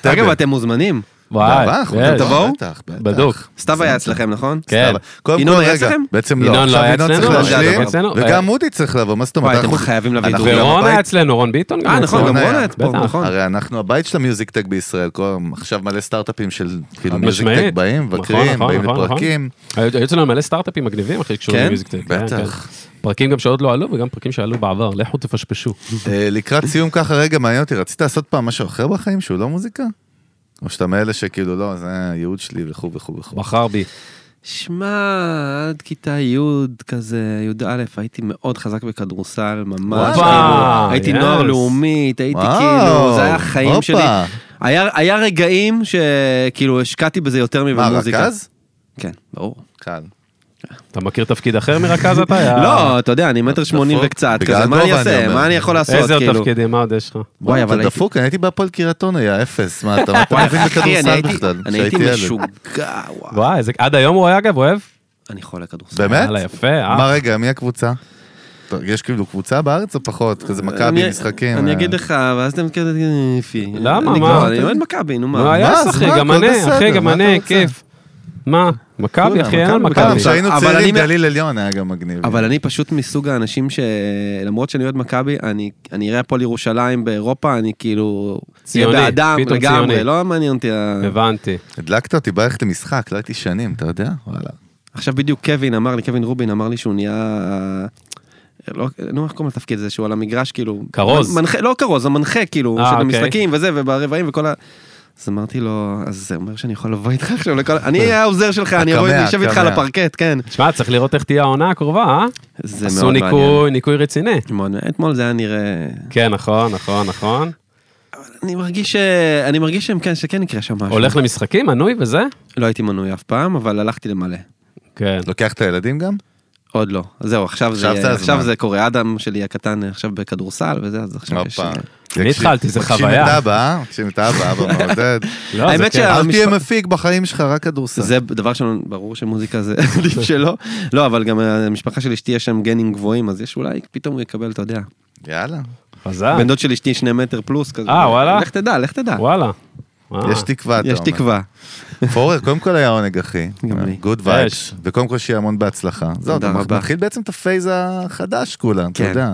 [SPEAKER 4] אגב, אתם מוזמנים.
[SPEAKER 1] וואי.
[SPEAKER 3] נבוא,
[SPEAKER 4] תבואו?
[SPEAKER 3] בטח, בטח.
[SPEAKER 1] בדוק.
[SPEAKER 4] סתיו היה אצלכם, נכון?
[SPEAKER 1] כן.
[SPEAKER 4] ינון
[SPEAKER 3] כל,
[SPEAKER 4] היה
[SPEAKER 3] רגע,
[SPEAKER 4] אצלכם?
[SPEAKER 3] בעצם לא,
[SPEAKER 1] ינון לא
[SPEAKER 3] עכשיו
[SPEAKER 1] היה אצלנו,
[SPEAKER 4] לא.
[SPEAKER 3] וגם
[SPEAKER 1] אה,
[SPEAKER 3] אודי צריך לבוא, מה זאת אומרת?
[SPEAKER 4] וואי, אתם חייבים להביא.
[SPEAKER 3] גם
[SPEAKER 1] ורון היה אצלנו, רון ביטון. גם
[SPEAKER 4] אה, נכון. גם. רון היה פה,
[SPEAKER 1] בטח.
[SPEAKER 4] נכון.
[SPEAKER 3] הרי אנחנו הבית של המיוזיק טק בישראל, עכשיו מלא סטארט-אפים של כאילו
[SPEAKER 1] חד
[SPEAKER 3] מיוזיק
[SPEAKER 1] משמעית.
[SPEAKER 3] טק באים,
[SPEAKER 1] נכון,
[SPEAKER 3] מבקרים,
[SPEAKER 1] נכון,
[SPEAKER 3] באים
[SPEAKER 1] נכון,
[SPEAKER 3] לפרקים.
[SPEAKER 1] היו אצלנו מלא סטארט-אפים מגניבים אחי שקשורים
[SPEAKER 4] כן?
[SPEAKER 1] למיוזיק טק. כן,
[SPEAKER 3] בטח.
[SPEAKER 1] כן. פרקים גם שעוד לא עלו וגם פרקים שעלו בעבר, לכו תפשפשו.
[SPEAKER 3] אה, לקראת סיום ככה, רגע, מעניין אותי, רצית לעשות פעם משהו אחר בחיים שהוא לא מוזיקה? או שאתה מאלה שכאילו לא, זה הייעוד שלי וכו' וכו' וכו'.
[SPEAKER 1] בחר בי.
[SPEAKER 4] שמע, עד כיתה י' כזה, י"א, הייתי מאוד חזק בכדורסל, ממש. כאילו, הייתי
[SPEAKER 1] יס.
[SPEAKER 4] נוער לאומית, הייתי
[SPEAKER 3] וואו,
[SPEAKER 4] כאילו, זה היה החיים
[SPEAKER 3] הופה.
[SPEAKER 4] שלי. היה היה רגעים שכאילו השקעתי בזה יותר
[SPEAKER 3] מה,
[SPEAKER 4] מבמוזיקה.
[SPEAKER 3] רכז?
[SPEAKER 4] כן, ברור.
[SPEAKER 3] קל.
[SPEAKER 1] אתה מכיר תפקיד אחר מרכז אתה?
[SPEAKER 4] לא, אתה יודע, אני מטר שמונים. וקצת, כזה, מה אני אעשה? מה אני יכול לעשות?
[SPEAKER 1] איזה
[SPEAKER 4] כאילו?
[SPEAKER 1] תפקידים, מה עוד יש לך?
[SPEAKER 4] וואי, אבל הייתי...
[SPEAKER 3] דפוק, אני הייתי בהפועל קריית אונו, יא אפס, מה, אתה מה
[SPEAKER 4] וואי,
[SPEAKER 3] מבין בכדורסל בכלל?
[SPEAKER 4] אני הייתי. משוגע.
[SPEAKER 1] וואי, איזה- עד היום הוא אגב אוהב?
[SPEAKER 4] אני חולה כדורסל.
[SPEAKER 3] באמת?
[SPEAKER 1] יפה, אה?
[SPEAKER 3] מה רגע, מי הקבוצה? יש כאילו קבוצה בארץ או פחות? כזה מכבי, משחקים?
[SPEAKER 4] אני
[SPEAKER 3] אה.
[SPEAKER 4] אגיד לך, ואז אתם כזה, יפי.
[SPEAKER 1] למה?
[SPEAKER 4] אני
[SPEAKER 1] מה?
[SPEAKER 4] אני אוהד מכבי, נו
[SPEAKER 1] נו,
[SPEAKER 4] מה.
[SPEAKER 1] היה
[SPEAKER 3] מה,
[SPEAKER 1] גם
[SPEAKER 3] הכל
[SPEAKER 1] אני,
[SPEAKER 3] בסדר,
[SPEAKER 1] אחי, גם
[SPEAKER 3] מה
[SPEAKER 1] אני? כיף. מה? מכבי, אחי, אין על
[SPEAKER 3] מכבי. כשהיינו
[SPEAKER 4] אבל
[SPEAKER 3] צעירים,
[SPEAKER 4] אני-
[SPEAKER 3] גליל עליון היה גם מגניב.
[SPEAKER 4] אבל אני פשוט מסוג האנשים שלמרות שאני אוהד מכבי, אני אני אראה הפועל ירושלים באירופה, אני כאילו...
[SPEAKER 1] ציוני,
[SPEAKER 4] באדם
[SPEAKER 1] פתאום
[SPEAKER 4] לגמרי,
[SPEAKER 1] ציוני.
[SPEAKER 4] לא מעניין אותי. ה-
[SPEAKER 1] הבנתי.
[SPEAKER 3] הדלקת אותי, בא ללכת למשחק, לא הייתי שנים, אתה יודע? וואלה.
[SPEAKER 4] עכשיו בדיוק קווין אמר לי, קווין רובין אמר לי שהוא נהיה... לא, נו, איך קוראים לתפקיד הזה, שהוא על המגרש כאילו...
[SPEAKER 1] כרוז.
[SPEAKER 4] מנחה, לא כרוז, המנחה כאילו,
[SPEAKER 1] אה,
[SPEAKER 4] של
[SPEAKER 1] אוקיי.
[SPEAKER 4] המשחקים וזה, וברבעים וכל ה... אז אמרתי לו, אז זה אומר שאני יכול לבוא איתך עכשיו לכל... אני אהיה העוזר שלך, אני אבוא, אשב איתך על. הפרקט, כן.
[SPEAKER 1] תשמע, צריך לראות איך תהיה העונה הקרובה, אה?
[SPEAKER 4] זה
[SPEAKER 1] עשו
[SPEAKER 4] מאוד מעניין.
[SPEAKER 1] ניקוי, ניקוי רציני.
[SPEAKER 4] מאוד מעניין. אתמול זה היה נראה...
[SPEAKER 1] כן, נכון, נכון, נכון.
[SPEAKER 4] אני מרגיש ש... אני מרגיש שהם כן, שכן יקרה שם משהו.
[SPEAKER 1] הולך למשחקים, מנוי וזה?
[SPEAKER 4] לא הייתי מנוי אף פעם, אבל הלכתי למלא.
[SPEAKER 1] כן.
[SPEAKER 3] לוקח את הילדים גם?
[SPEAKER 4] עוד לא. זהו, עכשיו זה,
[SPEAKER 3] עכשיו זה
[SPEAKER 4] עכשיו
[SPEAKER 3] הזמן.
[SPEAKER 4] זה קורה. אדם שלי הקטן עכשיו בכדורסל וזה, אז עכשיו יש...
[SPEAKER 1] אני התחלתי, זה
[SPEAKER 3] מקשיב
[SPEAKER 1] חוויה.
[SPEAKER 3] את אבא, אה? מקשיב את אבא, אבא מעודד.
[SPEAKER 1] לא,
[SPEAKER 4] האמת. שה-
[SPEAKER 3] אל תהיה מפיק בחיים שלך, רק כדורסל.
[SPEAKER 4] זה דבר שלנו, ברור שמוזיקה זה עדיף שלא. לא, אבל גם המשפחה של אשתי יש שם גנים גבוהים, אז יש אולי פתאום הוא יקבל, אתה יודע.
[SPEAKER 3] יאללה.
[SPEAKER 1] חזק.
[SPEAKER 4] בן דוד של אשתי שני מטר פלוס כזה.
[SPEAKER 1] אה, וואלה?
[SPEAKER 4] לך תדע, לך תדע.
[SPEAKER 1] וואלה. אה.
[SPEAKER 3] יש תקווה, אתה
[SPEAKER 4] יש
[SPEAKER 3] אומר.
[SPEAKER 4] תקווה.
[SPEAKER 3] פורר, קודם כל היה עונג, אחי.
[SPEAKER 4] גם לי.
[SPEAKER 3] good
[SPEAKER 1] יש.
[SPEAKER 3] vibes. וקודם כל שיהיה המון בהצלחה. זהו, אתה. מתחיל בעצם את ה phase החדש כולם, אתה
[SPEAKER 4] כן.
[SPEAKER 3] יודע.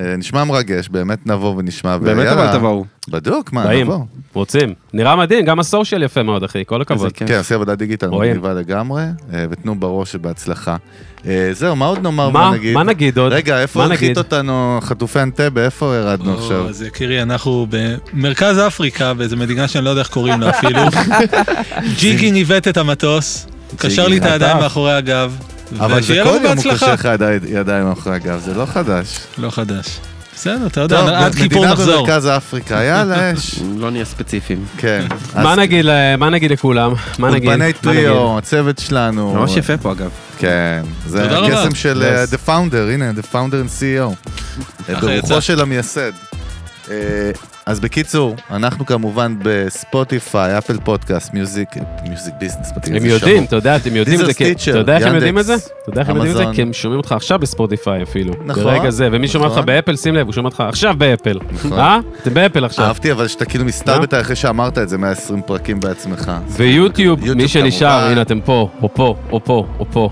[SPEAKER 3] אה, נשמע מרגש, באמת נבוא ונשמע.
[SPEAKER 4] באמת. אבל תבואו.
[SPEAKER 3] בדוק, מה,
[SPEAKER 1] באים,
[SPEAKER 3] נבוא.
[SPEAKER 1] רוצים. נראה מדהים, גם הסושיאל יפה מאוד, אחי, כל הכבוד.
[SPEAKER 3] כן, עושה עבודת דיגיטל. מגניבה לגמרי, אה, ותנו בראש שבהצלחה. אה, זהו, מה עוד נאמר
[SPEAKER 1] מה,
[SPEAKER 3] ונגיד?
[SPEAKER 1] מה נגיד עוד?
[SPEAKER 3] רגע, איפה הנחית? אותנו חטופי אנטבה? איפה ירדנו עכשיו?
[SPEAKER 2] אז יקירי, אנחנו במרכז אפריקה, באיזו מדינה שאני לא יודע איך קוראים לה אפילו. ג'יגי ניווט את המטוס, קשר לי את הידיים. מאחורי הגב,
[SPEAKER 3] אבל זה כל יום הוא. קושר לך ידיים- מאחורי הגב, זה לא חדש.
[SPEAKER 2] לא חדש. בסדר, אתה יודע, עד כיפור
[SPEAKER 3] מדינה
[SPEAKER 2] נחזור.
[SPEAKER 3] במרכז אפריקה, יאללה, אש.
[SPEAKER 4] לא נהיה ספציפיים.
[SPEAKER 3] כן.
[SPEAKER 1] מה נגיד ל- מה נגיד לכולם? מה נגיד?
[SPEAKER 3] אולפני
[SPEAKER 1] מה נגיד?
[SPEAKER 3] טריו, הצוות שלנו.
[SPEAKER 4] ממש יפה פה אגב.
[SPEAKER 3] כן, זה. הקסם של uh, The Founder, הנה, The Founder and CEO. ברוחו. של המייסד. אה, אז בקיצור, אנחנו כמובן בספוטיפיי, אפל פודקאסט, מיוזיק, music business,
[SPEAKER 1] הם יודעים, אתה יודע, אתם יודעים את זה, אתה יודע איך הם יודעים את זה? אתה יודע איך הם יודעים את זה? כי הם שומעים אותך עכשיו בספוטיפיי אפילו.
[SPEAKER 3] נכון,
[SPEAKER 1] ברגע זה, ומי שומע אותך
[SPEAKER 3] נכון.
[SPEAKER 1] באפל, שים לב, הוא שומע אותך עכשיו באפל.
[SPEAKER 3] נכון.
[SPEAKER 1] אה? אתם באפל עכשיו.
[SPEAKER 3] אהבתי אבל שאתה כאילו מסתלבט אחרי שאמרת את זה 120 פרקים בעצמך.
[SPEAKER 1] ויוטיוב,
[SPEAKER 3] יוטיוב
[SPEAKER 1] מי שנשאר. הנה אתם פה, או פה, או פה, או פה.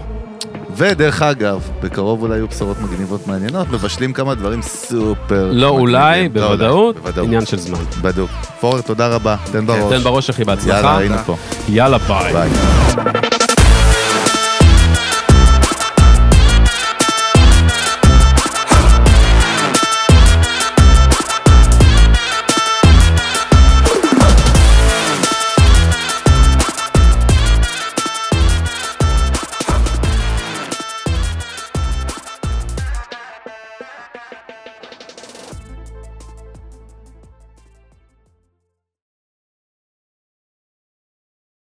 [SPEAKER 3] ודרך אגב, בקרוב אולי יהיו בשורות מגניבות מעניינות, מבשלים כמה דברים סופר
[SPEAKER 1] לא אולי.
[SPEAKER 3] לא
[SPEAKER 1] בוודאות. עניין של זמן.
[SPEAKER 3] בדוק. פורר, תודה רבה, תן בראש.
[SPEAKER 1] תן בראש אחי, בהצלחה.
[SPEAKER 3] יאללה, היינו פה.
[SPEAKER 1] יאללה.
[SPEAKER 3] ביי.